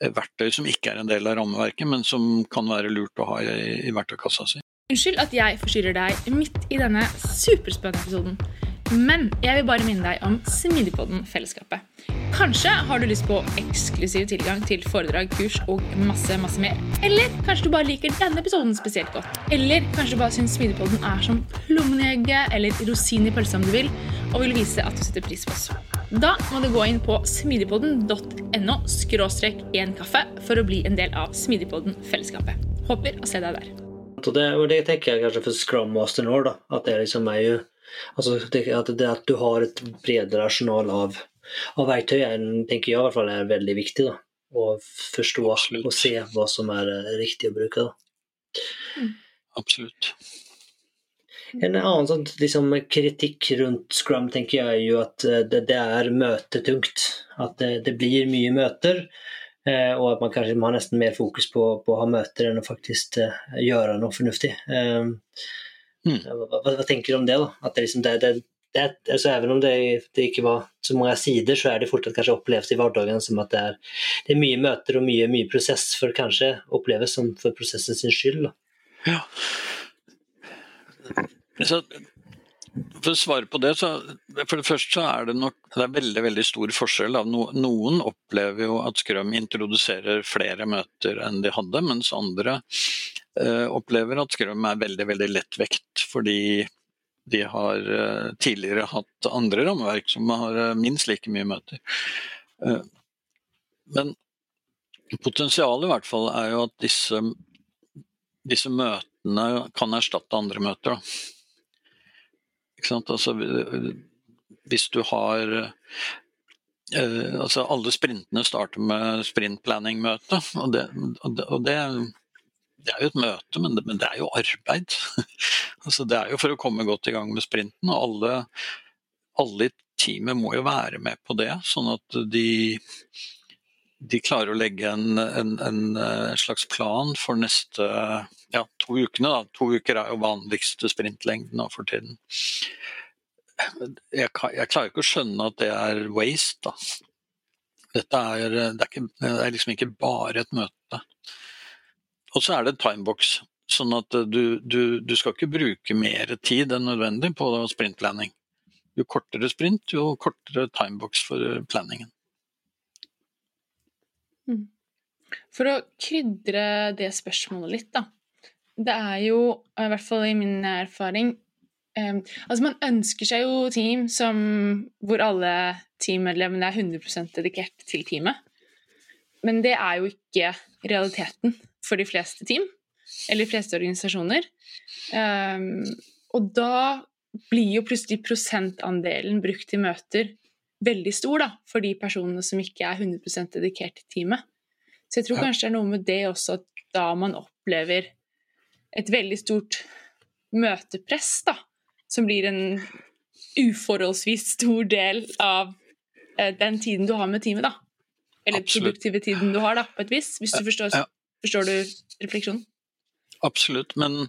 verktøy som ikke er en del av rammeverket, men som kan være lurt å ha i, i verktøykassa si. Unnskyld at jeg forstyrrer deg midt i denne superspennende episoden. Men jeg vil bare minne deg om Smidigpodden-fellesskapet. Kanskje har du lyst på eksklusiv tilgang til foredrag, kurs og masse masse mer. Eller kanskje du bare liker denne episoden spesielt godt. Eller kanskje du bare syns Smidigpodden er som plommen eller rosin i pølsa om du vil, og vil vise at du setter pris på oss. Da må du gå inn på smidigpodden.no skråstrek én kaffe for å bli en del av Smidigpodden-fellesskapet. Håper å se deg der. Det, det tenker jeg kanskje for Scrum Master nå, da. At det liksom er jo Altså det, at, det at du har et bredere arsenal av, av verktøy, er, tenker jeg i hvert fall er veldig viktig. da. Å forstå Absolutt. og se hva som er eh, riktig å bruke. da. Mm. Absolutt. En annen sånn, liksom, kritikk rundt Scrum tenker jeg er jo at eh, det, det er møtetungt. At det, det, blir mye møter. Eh, og at man kanskje man har nesten mer fokus på, på, å ha møter enn å faktisk eh, gjøre noe fornuftig. Eh. Hva, hva, tenker du om det? da? At det, liksom, det, det, det altså, Even om det, ikke var så mange sider, så er det fortsatt kanskje opplevd i hverdagen som at det er, er mye møter og mye, mye, prosess for kanskje oppleves som for prosessen sin skyld. Da. Ja. Så, for å svare på det, så for det første så er det nok det er veldig veldig stor forskjell. No, noen opplever jo at Skrøm introduserer flere møter enn de hadde, mens andre opplever at Scrum er veldig veldig lettvekt, fordi de har eh, tidligere hatt andre rammeverk som har eh, minst like mye møter. Men potensialet i hvert fall er jo at disse, disse møtene kan erstatte andre møter. Altså, hvis du har altså Alle sprintene starter med sprintplanning-møte, og, det, og det det er jo et møte, men det, men det er jo arbeid. altså, det er jo for å komme godt i gang med sprinten. og alle, alle i teamet må jo være med på det, sånn at de, de klarer å legge en, en, en, eh, slags plan for neste ja, to ukene. Da. To uker er jo vanligste sprintlengden for tiden. Jeg, jeg, klarer ikke å skjønne at det er waste. Da. Dette er, det er, ikke, det er liksom ikke bare et møte. Og så er det timebox. Sånn at eh, du, du, du, skal ikke bruke mer tid enn nødvendig på sprintplanning. Jo kortere sprint, jo kortere timebox for eh, planningen. Mm. For å krydre det spørsmålet litt, da. Det er jo, i hvert fall i min erfaring um, Altså, man ønsker seg jo team som, hvor alle teammedlemmene er 100% dedikert til teamet. Men det er jo ikke realiteten for de fleste team. eller de fleste organisasjoner. Um, og da blir jo plutselig prosentandelen brukt i møter veldig stor da, for de personene som ikke er 100% dedikert til teamet. Så jeg tror ja. kanskje det er noe med det også, at da man opplever et veldig stort møtepress, da, som blir en uforholdsvis stor del av eh, den tiden du har med teamet, da. Eller Absolutt. produktive tiden du har, da, på et vis. Hvis du forstår, ja. Forstår du refleksjonen? Absolutt, men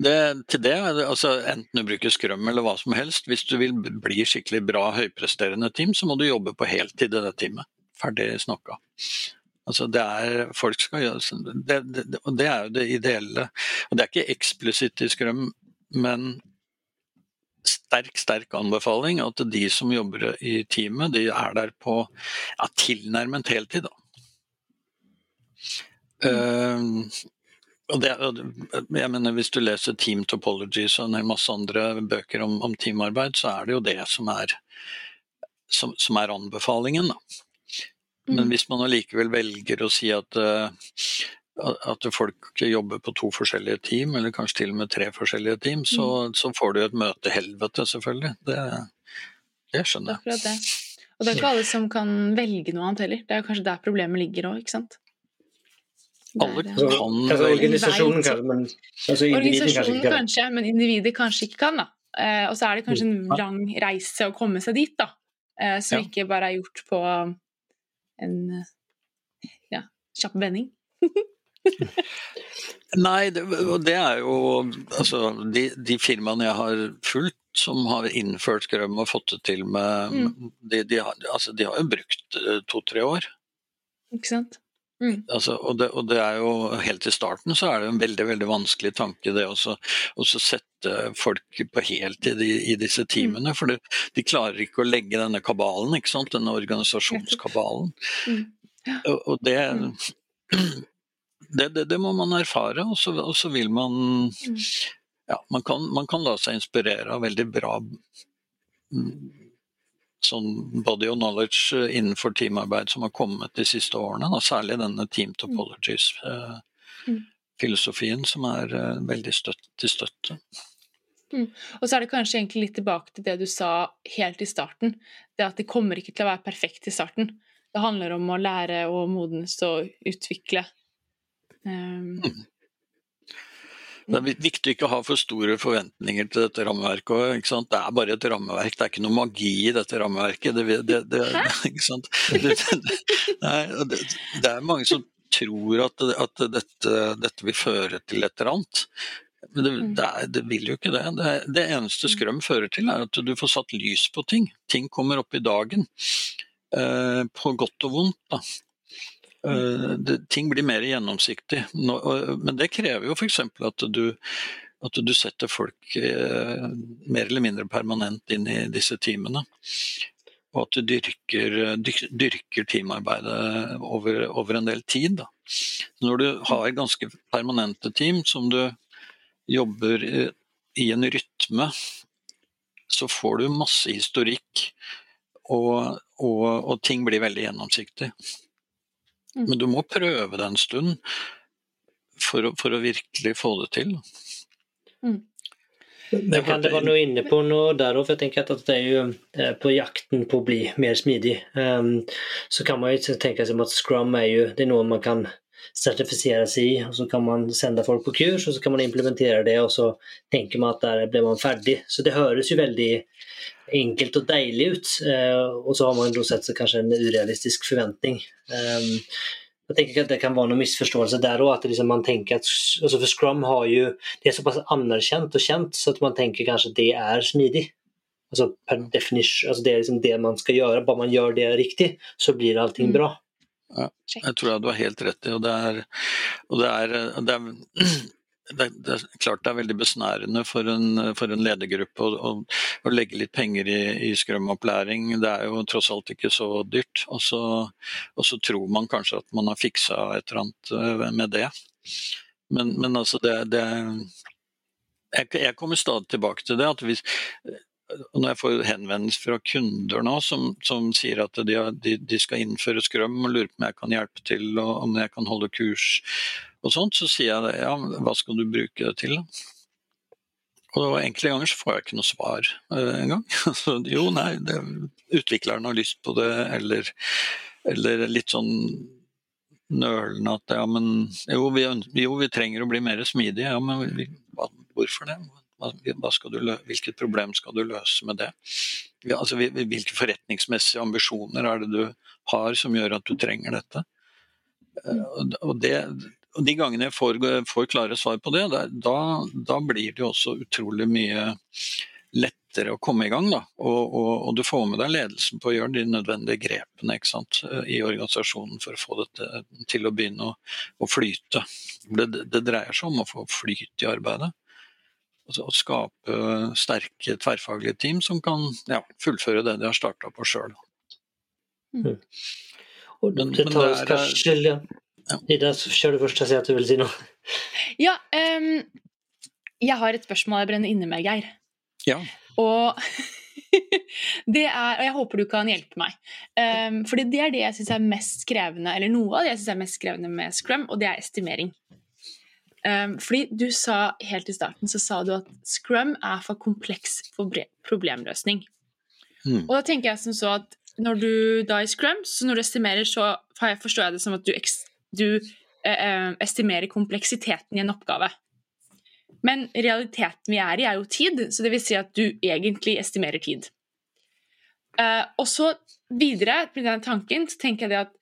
det, til det, altså enten du bruker skrøm eller hva som helst, hvis du vil bli skikkelig bra høypresterende team, så må du jobbe på heltid i det teamet. Ferdig snakka. Altså det er, folk skal gjøre, det, det, og det er jo det ideelle. Og Det er ikke eksplisitt i Skrøm, men sterk, sterk anbefaling at de som jobber i teamet, de er der på ja, tilnærmet heltid. Da. Uh, og det, jeg mener, Hvis du leser Team Topologies og en masse andre bøker om, om, teamarbeid, så er det jo det som er, som, som er anbefalingen. Da. Men mm. hvis man allikevel velger å si at, eh, at folk jobber på to forskjellige team, eller kanskje til og med tre forskjellige team, så, mm. så får du et møtehelvete, selvfølgelig. Det, det skjønner jeg. Akkurat det. Og det er ikke alle som kan velge noe annet heller. Det er kanskje der problemet ligger òg, ikke sant. Alle kan altså, Organisasjonen kan, men altså Organisasjonen kanskje, kanskje, men individet kanskje ikke kan. da. Eh, og så er det kanskje en lang reise å komme seg dit, da. Eh, som ja. ikke bare er gjort på en ja, kjapp vending. Nei, det, det, er jo altså de, de, firmaene jeg har fulgt som har innført Scrum og fått det til med mm. de, de, har, altså, de har jo brukt eh, to-tre år. Ikke sant. Mm. Altså, og, det, og, det, er jo Helt i starten så er det en veldig veldig vanskelig tanke det å sette folk på heltid i, i disse mm. teamene. Mm. For de, de klarer ikke å legge denne kabalen, ikke sant? denne organisasjonskabalen. Mm. Ja. Og, og det, mm. det, det, må man erfare, og så, og så vil man mm. Ja, man kan, man kan la seg inspirere av veldig bra sånn body of knowledge eh, innenfor teamarbeid som har kommet de siste årene. Da, særlig denne team topologies-filosofien, mm. som er uh, veldig støtt, til støtte. Mm. Og så er det kanskje egentlig litt tilbake til det du sa helt i starten. Det at det kommer ikke til å være perfekt i starten. Det handler om å lære og modnes og utvikle. Um, mm. Det er viktig ikke å ha for store forventninger til dette rammeverket. Det er bare et rammeverk, det er ikke noe magi i dette rammeverket. Det, det, det, det, er mange som tror at, at dette, dette, vil føre til et eller annet. Men det, mm. det, er, det, vil jo ikke det. det. det. eneste Skrøm fører til, er at du får satt lys på ting. Ting kommer opp i dagen. Eh, på godt og vondt. Da. Eh, det, ting blir mer gjennomsiktig. Men det krever jo f.eks. at at du setter folk eh, mer eller mindre permanent inn i disse teamene. Og at du dyrker, dyrker teamarbeidet over, over, en del tid. Da. Når du har ganske permanente team som du jobber i en rytme, så får du masse historikk, og, og, og ting blir veldig gjennomsiktig. Mm. Men du må prøve det en stund for å, for å virkelig få det til. Mm. Men kan det være noe inne på noe der òg? For jeg tenker at det er jo eh, på jakten på å bli mer smidig. Um, så kan man jo tenke seg at scrum er jo det er noe man kan sertifisere seg i, og så kan man sende folk på kurs, og så kan man implementere det, og så tenker man at der blir man ferdig. Så det høres jo veldig enkelt og deilig ut. Eh, og så har man jo sett seg kanskje en urealistisk forventning. Ehm, jeg tenker ikke at det kan være noen misforståelse der òg. Liksom man tenker at altså For Scrum har jo, det er såpass anerkjent og kjent så at man tenker kanskje at det er smidig. Altså per definition, altså Det er liksom det man skal gjøre. Bare man gjør det riktig, så blir allting mm. bra. Ja, jeg tror du har helt rett i. og det er, og det er, det er det, det, er klart det er veldig besnærende for en, for en ledergruppe å, å, å, legge litt penger i, i skrømopplæring. Det er jo tross alt ikke så dyrt. Og så, og så, tror man kanskje at man har fiksa et eller annet eh, med det. Men, men altså det, det jeg, jeg, kommer stadig tilbake til det. at hvis, når jeg får henvendelser fra kunder nå som, som sier at de, de, de, skal innføre Skrøm og lurer på om jeg kan hjelpe til, og om jeg kan holde kurs og sånt, så sier jeg det, ja, hva skal du bruke det til? Og enkelte ganger så får jeg ikke noe svar uh, engang. Jo, nei, det, utvikleren har lyst på det, eller, eller litt sånn nølende at ja, men jo vi, jo, vi trenger å bli mer smidige. Ja, men vi, hvorfor det? Hva, hvilket problem skal du løse med det? Altså, hvilke forretningsmessige ambisjoner er det du har som gjør at du trenger dette? Eh, og, det, og De gangene jeg får, får, klare svar på det, da, da, blir det også utrolig mye lettere å komme i gang. Og, og, og, du får med deg ledelsen på å gjøre de nødvendige grepene sant, i organisasjonen for å få dette til å begynne å, å flyte. Det, det, dreier seg om å få flyt i arbeidet. Altså, å skape sterke tverrfaglige team som kan ja, fullføre det de har starta på sjøl. Mm. Men, det tar oss kanskje ja. Ida, kjør du først og si at du vil si noe. Ja, um, jeg har et spørsmål jeg brenner inne med, Geir. Ja. Og det er, og jeg håper du kan hjelpe meg. Um, fordi det er det jeg syns er mest krevende, eller noe av det jeg synes er mest krevende med Scrum, og det er estimering. Um, fordi du sa helt i starten så sa du at Scrum er for kompleks for problemløsning. Mm. Og da tenker jeg som så at når du da i Scrum, så når du estimerer, så forstår jeg det som at du, du eh, estimerer kompleksiteten i en oppgave. Men realiteten vi er i, er jo tid, så det vil si at du egentlig estimerer tid. Uh, og så videre med den tanken så tenker jeg det at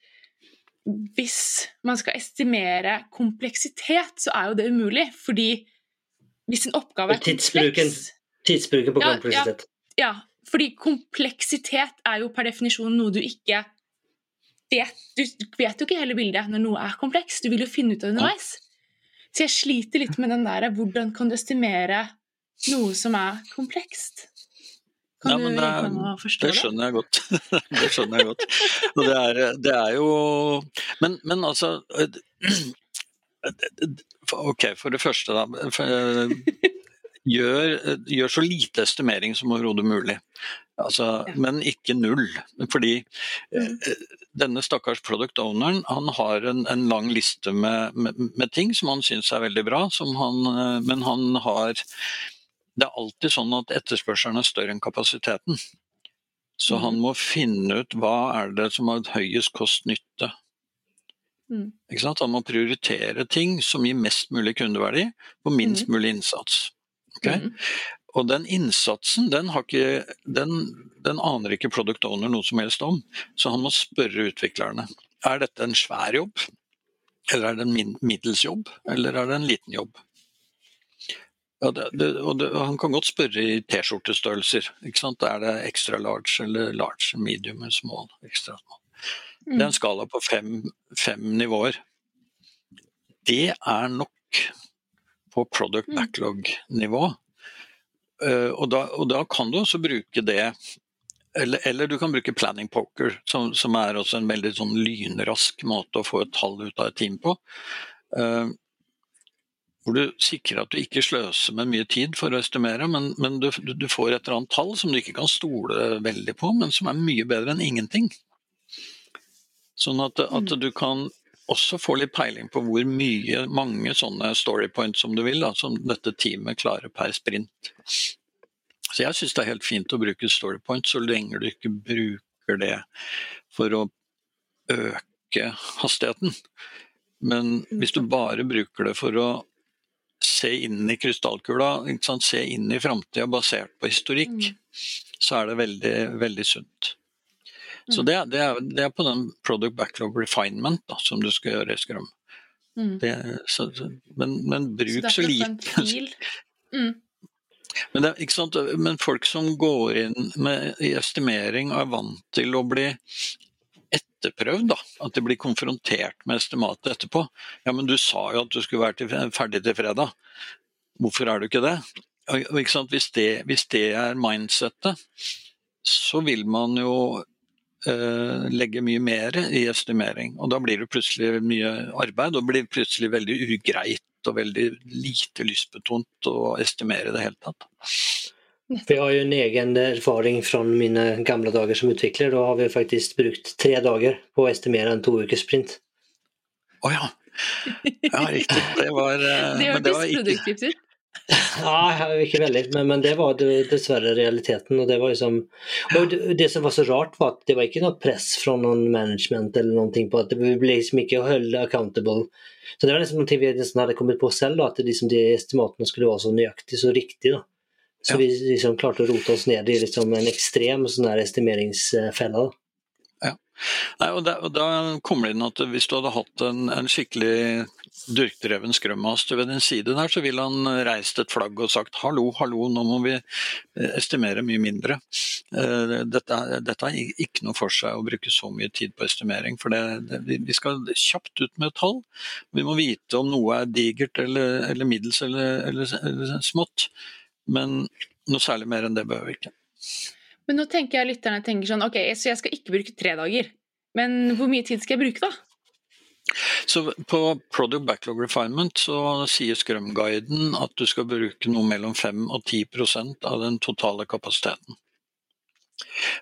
hvis man skal estimere kompleksitet, så er jo det umulig. Fordi hvis en oppgave er kompleks Tidsbruken på kompleksitet. Ja, ja, fordi kompleksitet er jo per definisjon noe du ikke vet. Du vet jo ikke hele bildet når noe er komplekst. Du vil jo finne ut av det underveis. Så jeg sliter litt med den der hvordan kan du estimere noe som er komplekst? Kan ja, du hjelpe meg forstå det? Det skjønner jeg godt. det skjønner jeg godt. Og det er, det er jo men, men, altså Ok, for det første, da. Gjør, gjør så lite estimering som overhodet mulig. Altså, ja. Men ikke null. Fordi mm. eh, denne stakkars product owneren han har en, en lang liste med, med, med, ting som han syns er veldig bra, han, men han har det er alltid sånn at etterspørselen er større enn kapasiteten. Så mm. han må finne ut hva er det som har høyest kost-nytte. Mm. Han må prioritere ting som gir mest mulig kundeverdi på minst mm. mulig innsats. Okay? Mm. Og den innsatsen, den, ikke, den, den, aner ikke product owner noe som helst om. Så han må spørre utviklerne. Er dette en svær jobb? Eller er det en middels jobb? Eller er det en liten jobb? Ja, det, det, og det, han kan godt spørre i T-skjortestørrelser. Er det extra large eller large, medium eller small? Extra small. Mm. Det er en skala på fem, fem, nivåer. Det er nok på product mm. backlog-nivå. Uh, og, og, da, kan du også bruke det eller, eller du kan bruke planning poker, som, som, er også en veldig sånn lynrask måte å få et tall ut av et team på. Hvor du sikrer at du ikke sløser med mye tid for å estimere, men, men du, du, får et eller annet tall som du ikke kan stole veldig på, men som er mye bedre enn ingenting. Sånn at, at mm. du kan også få litt peiling på hvor mye, mange sånne storypoints som du vil, da, som dette teamet klarer per sprint. Så jeg syns det er helt fint å bruke storypoints så lenge du ikke bruker det for å øke hastigheten. Men hvis du bare bruker det for å se inn i krystallkula, se inn i framtida basert på historikk, mm. så er det veldig, veldig sunt. Mm. Så det, det, er, det, er, på den product backlog refinement da, som du skal gjøre i Scrum. Mm. Det, så, men, men, bruk så, så lite. Mm. Men, men, folk som går inn med estimering og er vant til å bli etterprøvd, da. At de blir konfrontert med estimatet etterpå. Ja, men du sa jo at du skulle være ferdig til fredag. Hvorfor er du ikke det? Og, ikke hvis, det hvis det er mindsettet, så vil man jo uh, legge mye mer i estimering. Og da blir det plutselig mye arbeid, og det blir plutselig veldig ugreit og veldig lite lystbetont å estimere i det hele tatt. For jeg har jo en egen erfaring fra mine gamle dager som utvikler. Da har vi faktisk brukt tre dager på å estimere en to ukers sprint. Å oh, ja. Ja, riktig. Det var uh, Det hørtes produktivt ut. Ja, ikke veldig, men, men, det var dessverre realiteten. Og det var liksom og det, som var så rart, var at det var ikke noe press fra noen management eller noe på at vi ble liksom ikke holdt accountable. Så det var liksom noe vi nesten hadde kommet på selv, da, at liksom de estimatene skulle være så nøyaktige så riktig. Så ja. vi liksom klarte å rote oss ned i liksom en ekstrem sånn estimeringsfelle. Nei, og, da, og da kommer det inn at hvis du hadde hatt en, en skikkelig dyrkdreven skrømmaster ved din side der, så ville han reist et flagg og sagt hallo, hallo, nå må vi eh, estimere mye mindre. Eh, dette, dette har ikke noe for seg å bruke så mye tid på estimering, for det, det, vi skal kjapt ut med tall. Vi må vite om noe er digert eller, eller middels eller, eller, eller smått, men noe særlig mer enn det behøver vi ikke. Men nå tenker jeg lytterne tenker sånn Ok, så jeg skal ikke bruke tre dager. Men hvor mye tid skal jeg bruke, da? Så På Product Backlog Refinement så sier Scrum-guiden at du skal bruke noe mellom 5 og 10% av den totale kapasiteten.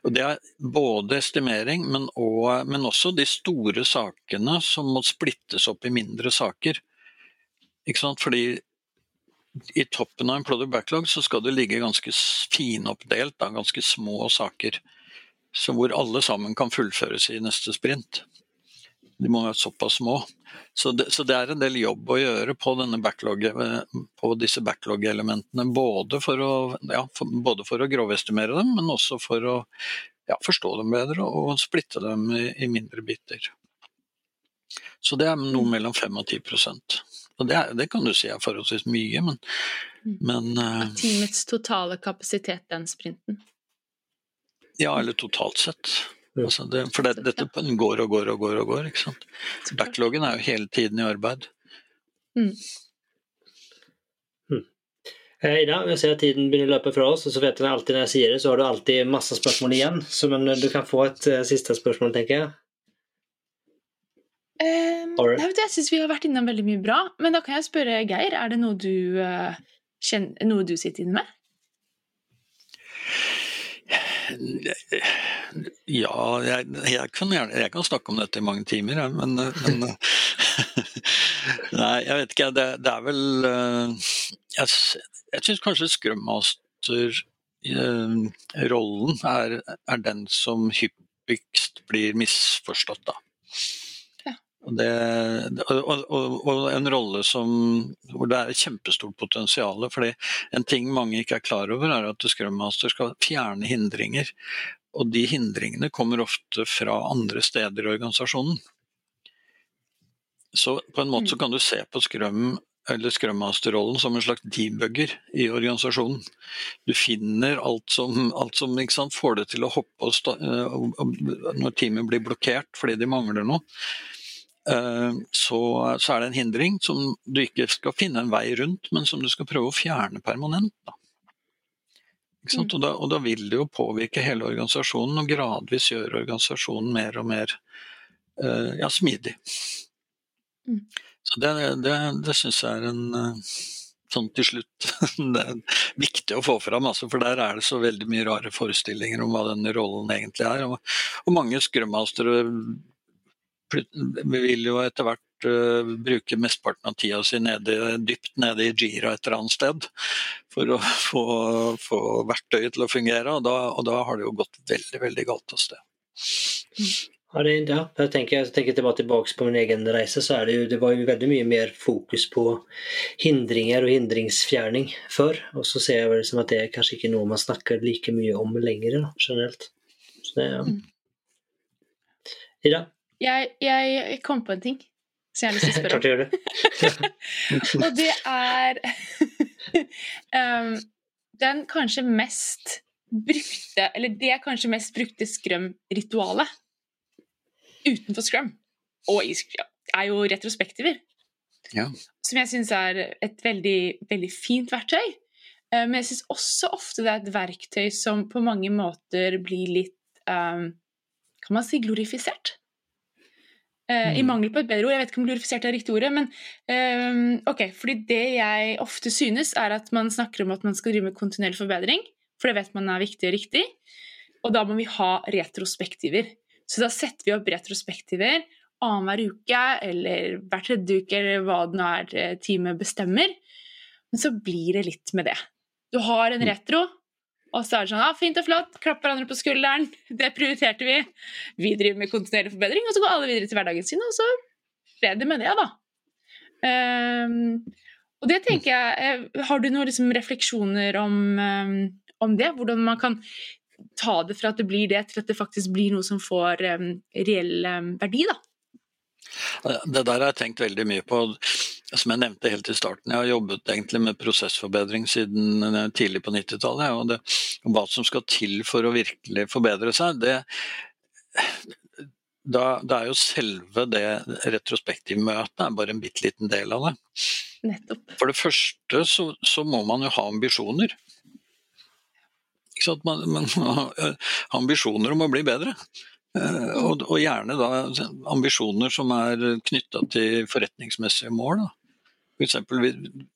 Og Det er både estimering, men, også, men også de store sakene som må splittes opp i mindre saker. Ikke sant? Fordi i toppen av en product backlog så skal det ligge ganske finoppdelt av ganske små saker. Så hvor alle sammen kan fullføres i neste sprint. De må være såpass små. Så det, så det er en del jobb å gjøre på, backlog, på disse backlog-elementene. Både, ja, både for å grovestimere dem, men også for å ja, forstå dem bedre og splitte dem i, i mindre biter. Så det er noe mm. mellom 5 og 10 og det, det, kan du si er forholdsvis mye, men, mm. men uh, Teamets totale kapasitet den sprinten? Ja, eller totalt sett. Altså det, for det, dette går og går og går og går. ikke sant? Backloggen er jo hele tiden i arbeid. Mm. Hmm. Eh, Ida, jeg ser at tiden begynner å løpe fra oss, og så vet jeg alltid når jeg sier det, så har du alltid masse spørsmål igjen. Så men du kan få et uh, siste spørsmål, tenker jeg. Um, jeg, jeg syns vi har vært innom veldig mye bra, men da kan jeg spørre Geir, er det noe du, uh, kjenner, noe du sitter inne med? Ja, jeg, jeg, kan jeg, kan snakke om dette i mange timer, men, men Nei, jeg vet ikke. Det, det er vel uh, Jeg, jeg syns kanskje skrømmasterrollen uh, er, er den som hyppigst blir misforstått, da. Og, det, og, og, og, en rolle som, hvor det er et kjempestort potensial. fordi En ting mange ikke er klar over, er at Scrummaster skal fjerne hindringer. Og de hindringene kommer ofte fra andre steder i organisasjonen. Så på en måte så mm. kan du se på Scrum eller Scrum Master-rollen som en slags debugger i organisasjonen. Du finner alt som, alt som sant, får det til å hoppe og eh, når teamet blir blokkert fordi de mangler noe. Eh, så, så, er det en hindring som du ikke skal finne en vei rundt, men som du skal prøve å fjerne permanent. Da. Mm. Og, da, og, da, vil det jo påvirke hele organisasjonen, og gradvis gjøre organisasjonen mer og mer uh, ja, smidig. Mm. Så det, det, det syns jeg er en uh, sånn til slutt det er viktig å få fram, altså, for der er det så veldig mye rare forestillinger om hva denne rollen egentlig er. Og, og mange skrummastere vi vil jo etter hvert uh, bruke mesteparten av tida si nede, dypt nede i Jira et eller annet sted for å få, få verktøyet til å fungere, og da, og da, har det jo gått veldig, veldig galt av sted. Ja, det, ja. Jeg tenker, jeg tenker tilbake, tilbake på min egen reise, så er det jo det var jo veldig mye mer fokus på hindringer og hindringsfjerning før. Og så ser jeg vel som at det er kanskje ikke noe man snakker like mye om lenger, da, generelt. Så det, ja. Mm. Ida? Jeg, jeg, kom på en ting som jeg har lyst til å spørre om. Klart du gjør det. og det er um, den kanskje mest brukte Eller det kanskje mest brukte scrum-ritualet utenfor scrum og i scrum er jo retrospektiver. Ja. Som jeg syns er et veldig, veldig fint verktøy. Uh, men jeg syns også ofte det er et verktøy som på mange måter blir litt um, Kan man si glorifisert? Uh, I mm. mangel på et bedre ord, jeg vet ikke om glorifisert er riktig ordet, men um, ok, fordi det jeg ofte synes, er at man snakker om at man skal drive med kontinuerlig forbedring, for det vet man er viktig og riktig. Og da må vi ha retrospektiver. Så da setter vi opp retrospektiver annenhver uke eller hver tredje uke, eller hva det nå er eh, teamet bestemmer. Men så blir det litt med det. Du har en mm. retro, og så er det sånn ah, fint og flott, klapp hverandre på skulderen. Det prioriterte vi. Vi driver med kontinuerlig forbedring, og så går alle videre til hverdagen sin, og så ble det med det, da. Um, og det tenker jeg eh, Har du noen liksom, refleksjoner om, um, om, det? Hvordan man kan ta det fra at det blir det, til at det faktisk blir noe som får um, reell verdi, da? Det der har jeg tenkt veldig mye på. Som jeg nevnte helt i starten, jeg har jobbet egentlig med prosessforbedring siden eh, tidlig på 90-tallet. Og og, hva som skal til for å virkelig forbedre seg, det, da, det er jo selve det retrospektivmøtet er bare en bitte liten del av det. Nettopp. For det første så, så må man jo ha ambisjoner. Man, man, må ha ambisjoner om å bli bedre. Eh, og, og, gjerne da ambisjoner som er knytta til forretningsmessige mål. Da. For eksempel,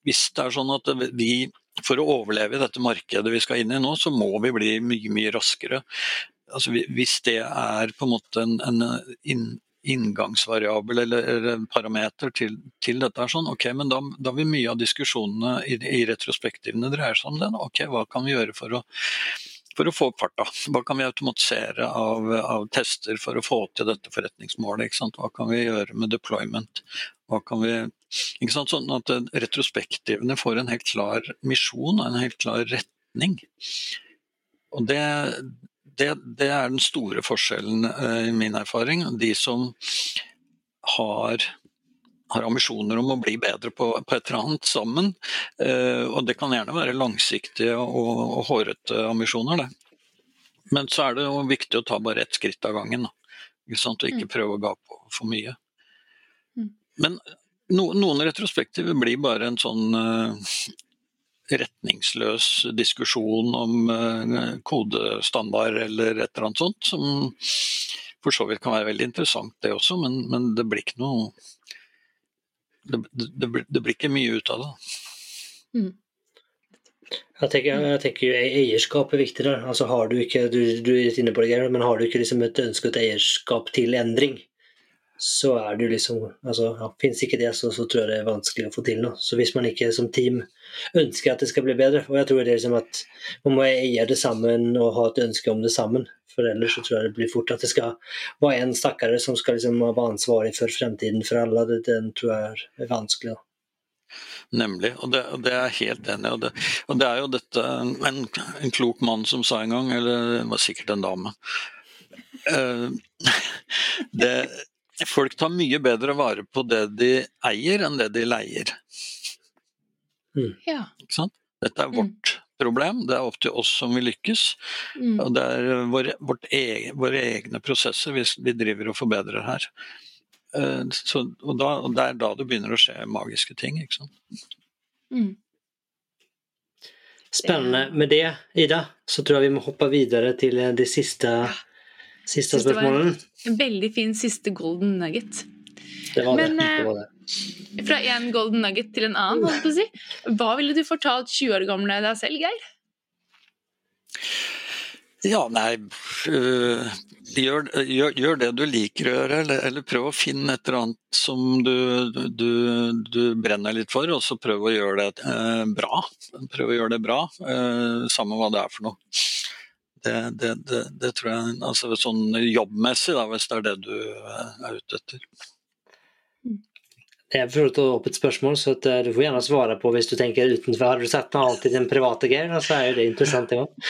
hvis det er sånn at vi for å overleve i dette markedet vi skal inn i nå, så må vi bli mye mye raskere. Altså, hvis det er på en måte en, en inngangsvariabel eller, eller parameter til, til, dette, er sånn, ok, men da, da vil mye av diskusjonene i, i retrospektivene dreie seg om det. Ok, hva kan vi gjøre for å for å få opp farta. Hva kan vi automatisere av, av tester for å få til dette forretningsmålet? Hva kan vi gjøre med deployment? Hva kan vi, sånn at retrospektivene får en helt klar misjon og en helt klar retning. Og det, det, det er den store forskjellen eh, i min erfaring. De som har har ambisjoner om å bli bedre på, på et eller annet sammen. Eh, og det kan gjerne være langsiktige og, og hårete ambisjoner, det. Men så er det jo viktig å ta bare ett skritt av gangen. Ikke sant? Og ikke mm. prøve å gape på for mye. Men no, noen retrospektiver blir bare en sånn uh, retningsløs diskusjon om uh, kodestandard eller et eller annet sånt, som for så vidt kan være veldig interessant det også, men, men det blir ikke noe det, det, det, blir ikke mye ut av det. Mm. Jeg tenker, jeg tenker jo Eierskap er viktig der. Altså har Du ikke, du, du er inne på det, men har du ikke liksom et ønsket eierskap til endring, så er det jo liksom altså, ja, Fins ikke det, så, så, tror jeg det er vanskelig å få til noe. Så hvis man ikke som team ønsker at det skal bli bedre, og jeg tror det er liksom at man må eie det sammen og ha et ønske om det sammen, for ellers så tror jeg det blir fort at det skal være en stakkare som skal liksom være ansvarlig for fremtiden for alle. Det, den tror jeg er vanskelig. da. Nemlig, og det, og det, er jeg helt enig i. Og, og, det er jo dette en, en, klok mann som sa en gang, eller det var sikkert en dame uh, det, Folk tar mye bedre vare på det de eier, enn det de leier. Mm. Ja. Dette er vårt problem. Det er opp til oss som vil lykkes. Mm. Og det er våre, egen, våre egne prosesser vi, vi, driver og forbedrer her. Uh, så, og, da, og, det er da det begynner å skje magiske ting. ikke sant? Mm. Spennende. Med det, Ida, så tror jeg vi må hoppe videre til det siste, siste spørsmålene. En veldig fin siste golden nugget. Det var Men, det. det, var det. Fra en golden nugget til en annen, holdt på å si. Hva ville du fortalt 20 år gamle deg selv, Geir? Ja, nei øh, gjør, gjør, gjør, det du liker å gjøre, eller, eller, prøv å finne et eller annet som du, du, du brenner litt for, og så prøv å gjøre det øh, bra. Prøv å gjøre det bra, øh, samme hva det er for noe. Det, det, det, det tror jeg altså Sånn jobbmessig, da, hvis det er det du er ute etter. Jeg får ta opp et spørsmål, så uh, du får gjerne svare på hvis du tenker utenfor. Har du sett noe alltid den private Geir, så er jo det interessant, det òg.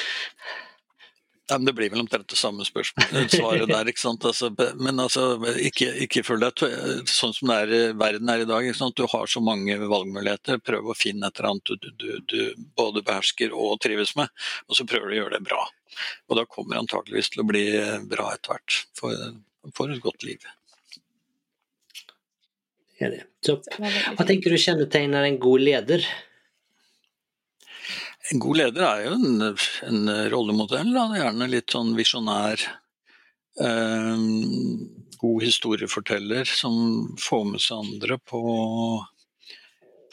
Ja, men Det blir vel omtrent det samme spørsmålet, svaret der. ikke sant? Altså, men altså, ikke, ikke følg deg sånn som det er, verden er i dag. ikke sant? Du har så mange valgmuligheter. Prøv å finne et eller annet du, du, du, både behersker og trives med, og så prøver du å gjøre det bra. Og da kommer det antakeligvis til å bli bra etter hvert, for, for et godt liv. Så, hva tenker du kjennetegner en god leder? En god leder er jo en, en rollemodell. Da. Gjerne litt sånn visjonær. Eh, god historieforteller som får med seg andre på,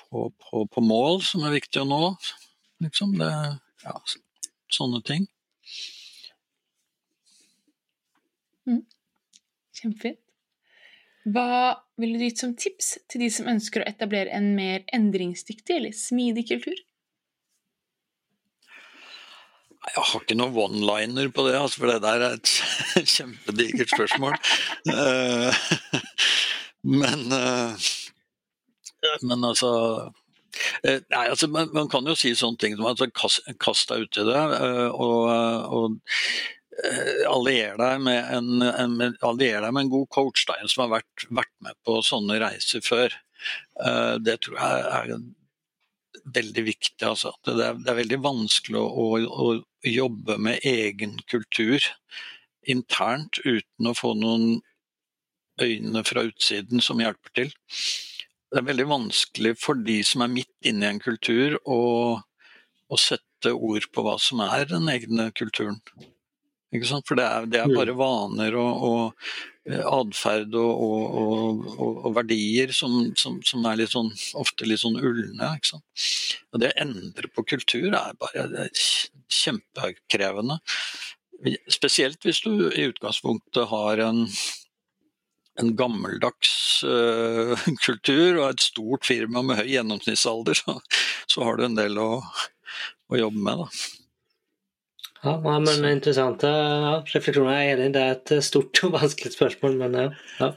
på, på, på mål som er viktig å nå. Liksom det, ja, sånne ting. Mm. Kjempefint. Hva ville du gitt som tips til de som ønsker å etablere en mer endringsdyktig eller smidig kultur? Jeg har ikke noen one-liner på det, altså, for det der er et kjempedigert spørsmål. Eh, men, eh, men altså eh, Nei, altså man, man, kan jo si sånne ting som altså, kast, kast deg uti det. og, og allier deg med en, en, allier deg med en god coach, da, en som har vært, vært, med på sånne reiser før. Det tror jeg er veldig viktig. Altså. Det, er, det, er, veldig vanskelig å, å, jobbe med egen kultur internt uten å få noen øyne fra utsiden som hjelper til. Det er veldig vanskelig for de som er midt inne i en kultur, å, å sette ord på hva som er den egne kulturen. For det er, det er, bare vaner og, og atferd og, og, og, verdier som, som, som, er litt sånn, ofte litt sånn ulne. Og det å endre på kultur er bare kjempekrevende. Spesielt hvis du i utgangspunktet har en, en gammeldags uh, kultur og et stort firma med høy gjennomsnittsalder, så, så har du en del å, å jobbe med. da. Ja, men Interessante ja, refleksjoner. Jeg er enig, det er et stort og vanskelig spørsmål. men ja.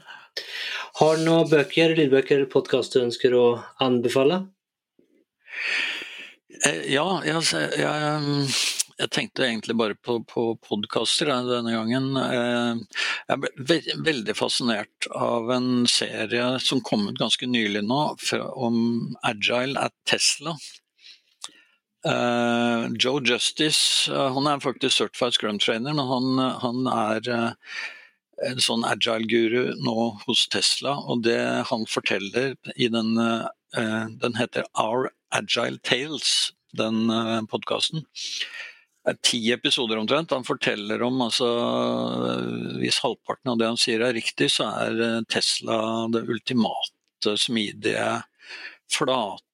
Har du noen bøker, lydbøker eller podkast du ønsker å anbefale? Eh, ja, jeg, jeg, jeg, tenkte egentlig bare på, på podkaster denne gangen. Eh, jeg ble veldig fascinert av en serie som kom ut ganske nylig nå, om Agile at Tesla. Uh, Joe Justice uh, han er faktisk certified scrum trainer, men han, han er uh, en sånn agile-guru nå hos Tesla. Og det han forteller i den Den heter Our Agile Tales, den podkasten. Ti episoder omtrent. Han forteller om altså Hvis halvparten av det han sier er riktig, så er Tesla det ultimate smidige, flate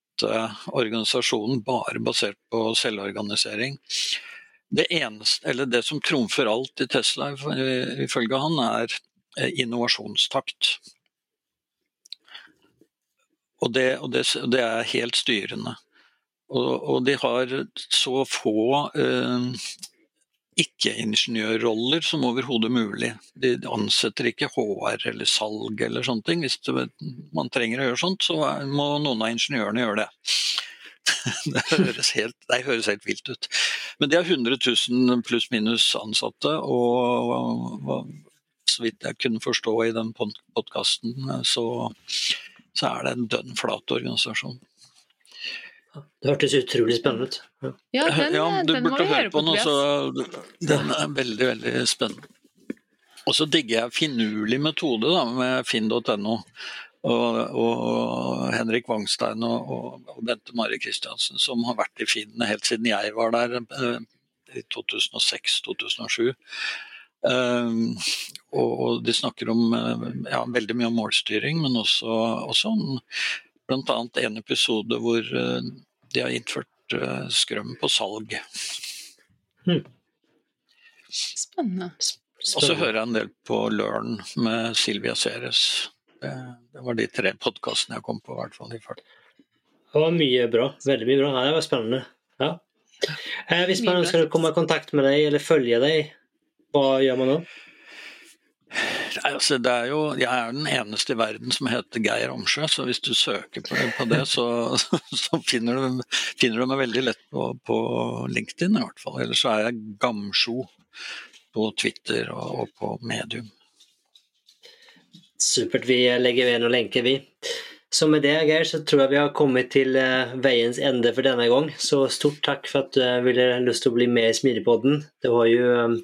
organisasjonen bare basert på selvorganisering. Det, eneste, det som trumfer alt i Tesla, ifølge han, er eh, innovasjonstakt. Og det, og det, det er helt styrende. Og, og, de har så få eh, ikke-ingeniørroller som overhodet mulig. De ansetter ikke HR eller salg eller sånne ting. Hvis man trenger å gjøre sånt, så må noen av ingeniørene gjøre det. Det høres helt, det høres helt vilt ut. Men de har 100 000 pluss-minus ansatte, og, så vidt jeg kunne forstå i den podkasten, så, så er det en dønn flat organisasjon. Det hørtes utrolig spennende ut. Ja, ja, den, ja du den burde høre på den. Også, den er veldig, veldig spennende. Og så digger jeg finurlig metode da, med finn.no. Og, og, Henrik Wangstein og, og, Bente Mari Kristiansen, som har vært i Finn helt siden jeg var der eh, i 2006-2007. Um, og, og, de snakker om eh, ja, veldig mye om målstyring, men også, også om bl.a. en episode hvor de har innført uh, skrøm på salg. Hmm. Spennende. Og så hører jeg en del på Learn med Silvia Ceres. Det, det var de tre podkastene jeg kom på, i hvert fall. Det var mye bra. Veldig mye bra. Ja, det var spennende. Ja. Eh, hvis man ønsker å komme i kontakt med deg eller følge deg, hva gjør man da? Altså, er jo, jeg er den eneste i verden som heter Geir Omsjø, så hvis du søker på, på det, så, så finner, du, finner, du, meg veldig lett på, på, LinkedIn i hvert fall. Ellers så er jeg Gamsjo på Twitter og, og på Medium. Supert. Vi legger ved noen lenker, vi. Så med det, Geir, så tror jeg vi har kommet til uh, veiens ende for denne gang. Så stort takk for at du uh, ville lyst til å bli med i Smidigpodden. Det har jo um,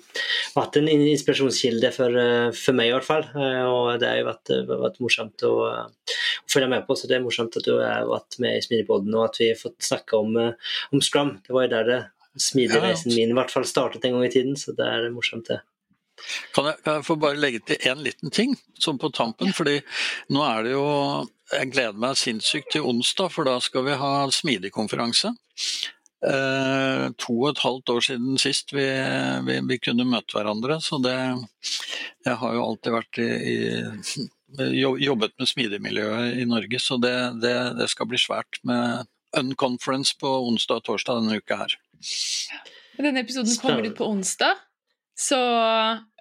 vært en inspirasjonskilde for, for, meg, i hvert fall. og det har jo vært, vært morsomt å, å, følge med på. Så det er morsomt at du har vært med i Smidigpodden, og at vi har fått snakke om, om Scrum. Det var jo der det smidigreisen min i hvert fall startet en gang i tiden, så det er morsomt, det. Kan jeg, kan jeg, få bare legge til én liten ting som på tampen? fordi nå er det jo Jeg gleder meg sinnssykt til onsdag, for da skal vi ha smidig konferanse. eh, to og et halvt år siden sist vi, vi, vi, kunne møte hverandre. Så det Jeg har jo alltid vært i, i jobbet med smidigmiljøet i Norge, så det, det, det, skal bli svært med Unconference på onsdag og torsdag denne uka her. Denne episoden kommer ut på onsdag, så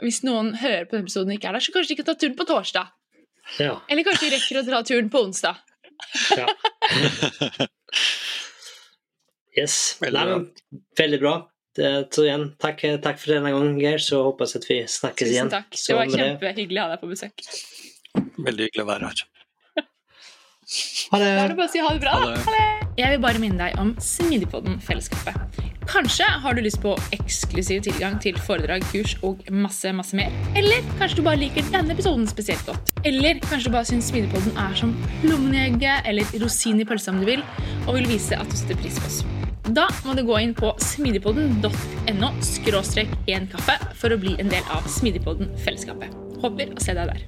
hvis noen hører på denne episoden og ikke er der, så kanskje de kan ta turen på torsdag. Ja. Eller kanskje de rekker å dra turen på onsdag. Ja. Yes. Veldig, Nei, veldig bra. Så igjen, takk, takk, for denne gangen, Geir. Så håper jeg at vi snakkes Tusen igjen. Takk. Det var kjempehyggelig å ha deg på besøk. Veldig hyggelig å være her. Ha det. Da er det bare å si ha det bra. Ha det. Ha det. Jeg vil bare minne deg om Smidigpodden-fellesskapet. Kanskje har du lyst på eksklusiv tilgang til foredrag, kurs og masse masse mer. Eller kanskje du bare liker denne episoden spesielt godt. Eller kanskje du bare syns Smidigpodden er som plommen eller rosin i pølsa om du vil, og vil vise at du setter pris på oss. Da må du gå inn på smidigpodden.no skråstrek én kaffe for å bli en del av Smidigpodden-fellesskapet. Håper å se deg der.